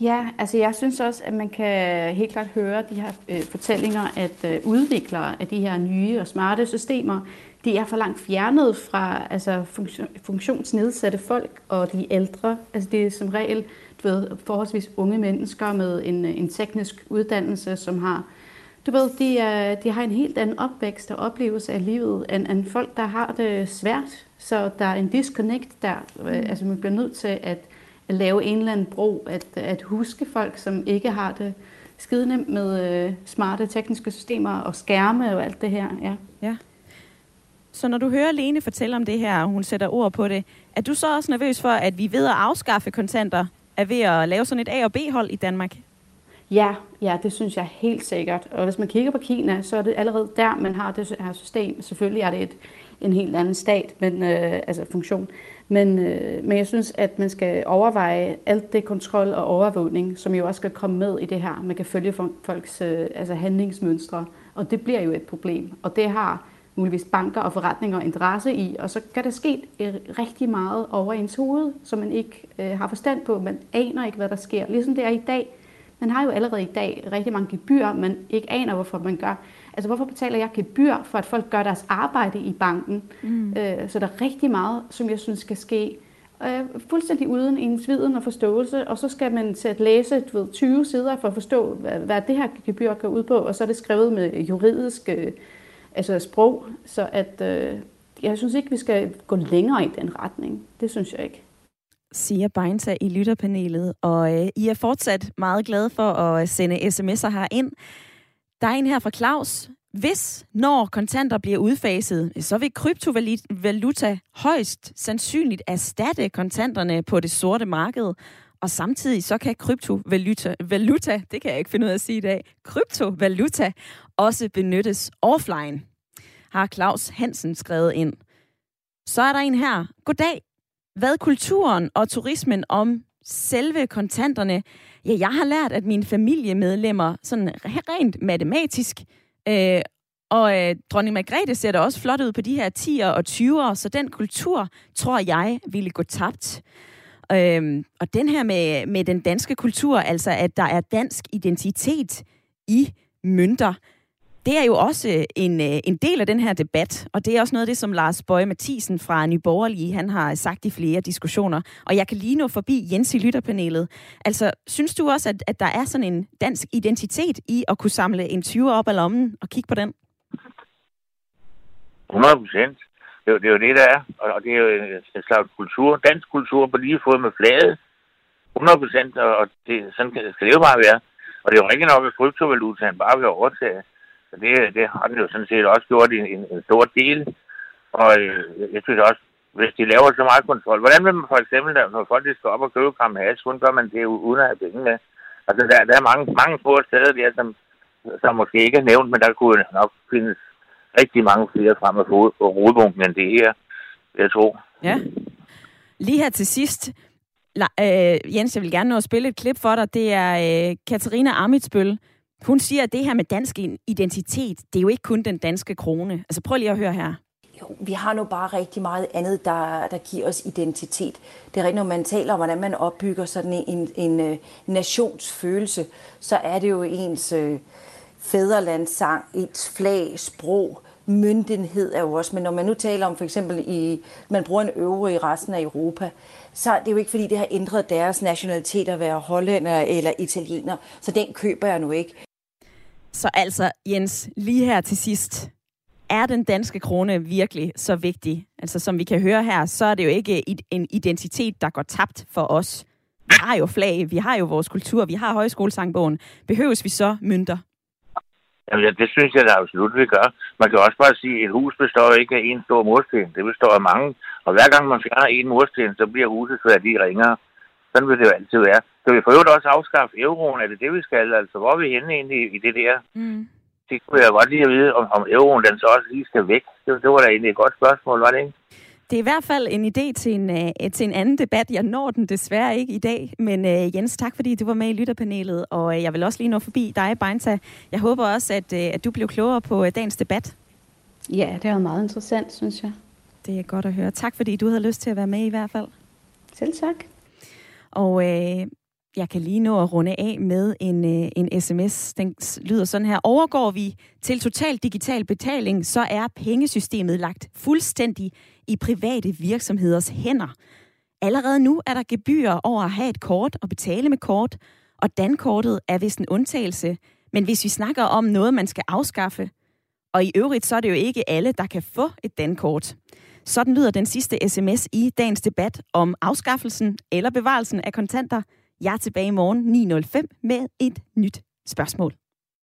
Ja, altså jeg synes også, at man kan helt klart høre de her øh, fortællinger, at øh, udviklere af de her nye og smarte systemer, de er for langt fjernet fra altså, funktion, funktionsnedsatte folk og de ældre. Altså det er som regel du ved, forholdsvis unge mennesker med en, en teknisk uddannelse, som har du ved, de, er, de har en helt anden opvækst og oplevelse af livet, end, end folk, der har det svært. Så der er en disconnect der. Mm. Altså man bliver nødt til at, at lave en eller anden bro, at, at huske folk, som ikke har det skide nemt med øh, smarte tekniske systemer og skærme og alt det her. Ja. ja. Så når du hører Lene fortælle om det her, og hun sætter ord på det, er du så også nervøs for, at vi ved at afskaffe kontanter, er ved at lave sådan et A- og B-hold i Danmark? Ja, ja, det synes jeg helt sikkert. Og hvis man kigger på Kina, så er det allerede der, man har det her system. Selvfølgelig er det et, en helt anden stat, men, øh, altså funktion. Men, øh, men jeg synes, at man skal overveje alt det kontrol og overvågning, som jo også skal komme med i det her. Man kan følge folks øh, altså handlingsmønstre, og det bliver jo et problem. Og det har muligvis banker og forretninger interesse i, og så kan der ske rigtig meget over ens hoved, som man ikke øh, har forstand på. Man aner ikke, hvad der sker. Ligesom det er i dag. Man har jo allerede i dag rigtig mange gebyr, man ikke aner, hvorfor man gør. Altså, hvorfor betaler jeg gebyr for, at folk gør deres arbejde i banken? Mm. Øh, så der er rigtig meget, som jeg synes skal ske øh, fuldstændig uden en viden og forståelse, og så skal man til at læse du ved, 20 sider for at forstå, hvad, hvad det her gebyr går ud på, og så er det skrevet med juridisk øh, altså sprog, så at øh, jeg synes ikke, vi skal gå længere i den retning. Det synes jeg ikke siger Beinta i lytterpanelet, og øh, I er fortsat meget glade for at øh, sende sms'er her ind. Der er en her fra Claus. Hvis, når kontanter bliver udfaset, så vil kryptovaluta højst sandsynligt erstatte kontanterne på det sorte marked. Og samtidig så kan kryptovaluta, valuta, det kan jeg ikke finde ud af at sige i dag, kryptovaluta også benyttes offline, har Claus Hansen skrevet ind. Så er der en her. Goddag. Hvad kulturen og turismen om selve kontanterne? Ja, jeg har lært, at mine familiemedlemmer, sådan rent matematisk, øh, og øh, dronning Margrethe ser da også flot ud på de her 10'er og 20'er, så den kultur, tror jeg, ville gå tabt. Øhm, og den her med, med den danske kultur, altså at der er dansk identitet i mønter, det er jo også øh, en, øh, en del af den her debat, og det er også noget af det, som Lars Bøje Mathisen fra Nyborgerlige, han har sagt i flere diskussioner. Og jeg kan lige nå forbi Jens i lytterpanelet. Altså, synes du også, at, at der er sådan en dansk identitet i at kunne samle en 20 op af lommen og kigge på den? 100 procent. Det, det er jo det, der er. Og det er jo en slags kultur, dansk kultur på lige fod med flaget. 100 procent, og det, sådan skal det jo bare være. Og det er jo rigtig nok, at kryptovalutaen bare vil overtage så det, det har den jo sådan set også gjort en, en, en stor del. Og øh, jeg synes også, hvis de laver så meget kontrol, hvordan vil man for eksempel, når folk skal op og købe kram has, hvordan gør man det uden at have penge med? Altså, der, der er mange, mange små steder der, som, som måske ikke er nævnt, men der kunne nok findes rigtig mange flere frem af rodbunken end det her, jeg tror. Ja. Lige her til sidst, La, øh, Jens, jeg vil gerne nå at spille et klip for dig. Det er øh, Katarina Amitsbøl, hun siger, at det her med dansk identitet, det er jo ikke kun den danske krone. Altså prøv lige at høre her. Jo, vi har nu bare rigtig meget andet, der, der giver os identitet. Det er rigtigt, når man taler om, hvordan man opbygger sådan en, en, en øh, nationsfølelse, så er det jo ens øh, fædrelandssang, ens flag, sprog, myndighed er jo også, men når man nu taler om for eksempel, i, man bruger en euro i resten af Europa, så er det jo ikke fordi, det har ændret deres nationalitet at være hollænder eller italiener, så den køber jeg nu ikke. Så altså, Jens, lige her til sidst, er den danske krone virkelig så vigtig? Altså som vi kan høre her, så er det jo ikke en identitet, der går tabt for os. Vi har jo flag, vi har jo vores kultur, vi har højskolesangbogen. Behøves vi så mønter? Jamen, ja, det synes jeg da absolut, vi gør. Man kan også bare sige, at et hus består ikke af en stor mursten. Det består af mange. Og hver gang man fjerner en mursten, så bliver husets værdi ringere. Sådan vil det jo altid være. Så vi får jo også afskaffe euroen. Er det det, vi skal? Altså, hvor er vi henne egentlig i det der? Mm. Det kunne jeg godt lige at vide, om, om euroen den så også lige skal væk. Det, det var da egentlig et godt spørgsmål, var det ikke? Det er i hvert fald en idé til en, uh, til en anden debat. Jeg når den desværre ikke i dag, men uh, Jens, tak fordi du var med i lytterpanelet, og uh, jeg vil også lige nå forbi dig, Beinta. Jeg håber også, at, uh, at du blev klogere på uh, dagens debat. Ja, det var meget interessant, synes jeg. Det er godt at høre. Tak fordi du havde lyst til at være med i hvert fald. Selv tak. Og øh, jeg kan lige nå at runde af med en, øh, en sms. Den lyder sådan her. Overgår vi til total digital betaling, så er pengesystemet lagt fuldstændig i private virksomheders hænder. Allerede nu er der gebyrer over at have et kort og betale med kort, og dankortet er vist en undtagelse. Men hvis vi snakker om noget, man skal afskaffe, og i øvrigt så er det jo ikke alle, der kan få et dankort. Sådan lyder den sidste sms i dagens debat om afskaffelsen eller bevarelsen af kontanter. Jeg er tilbage i morgen 9.05 med et nyt spørgsmål.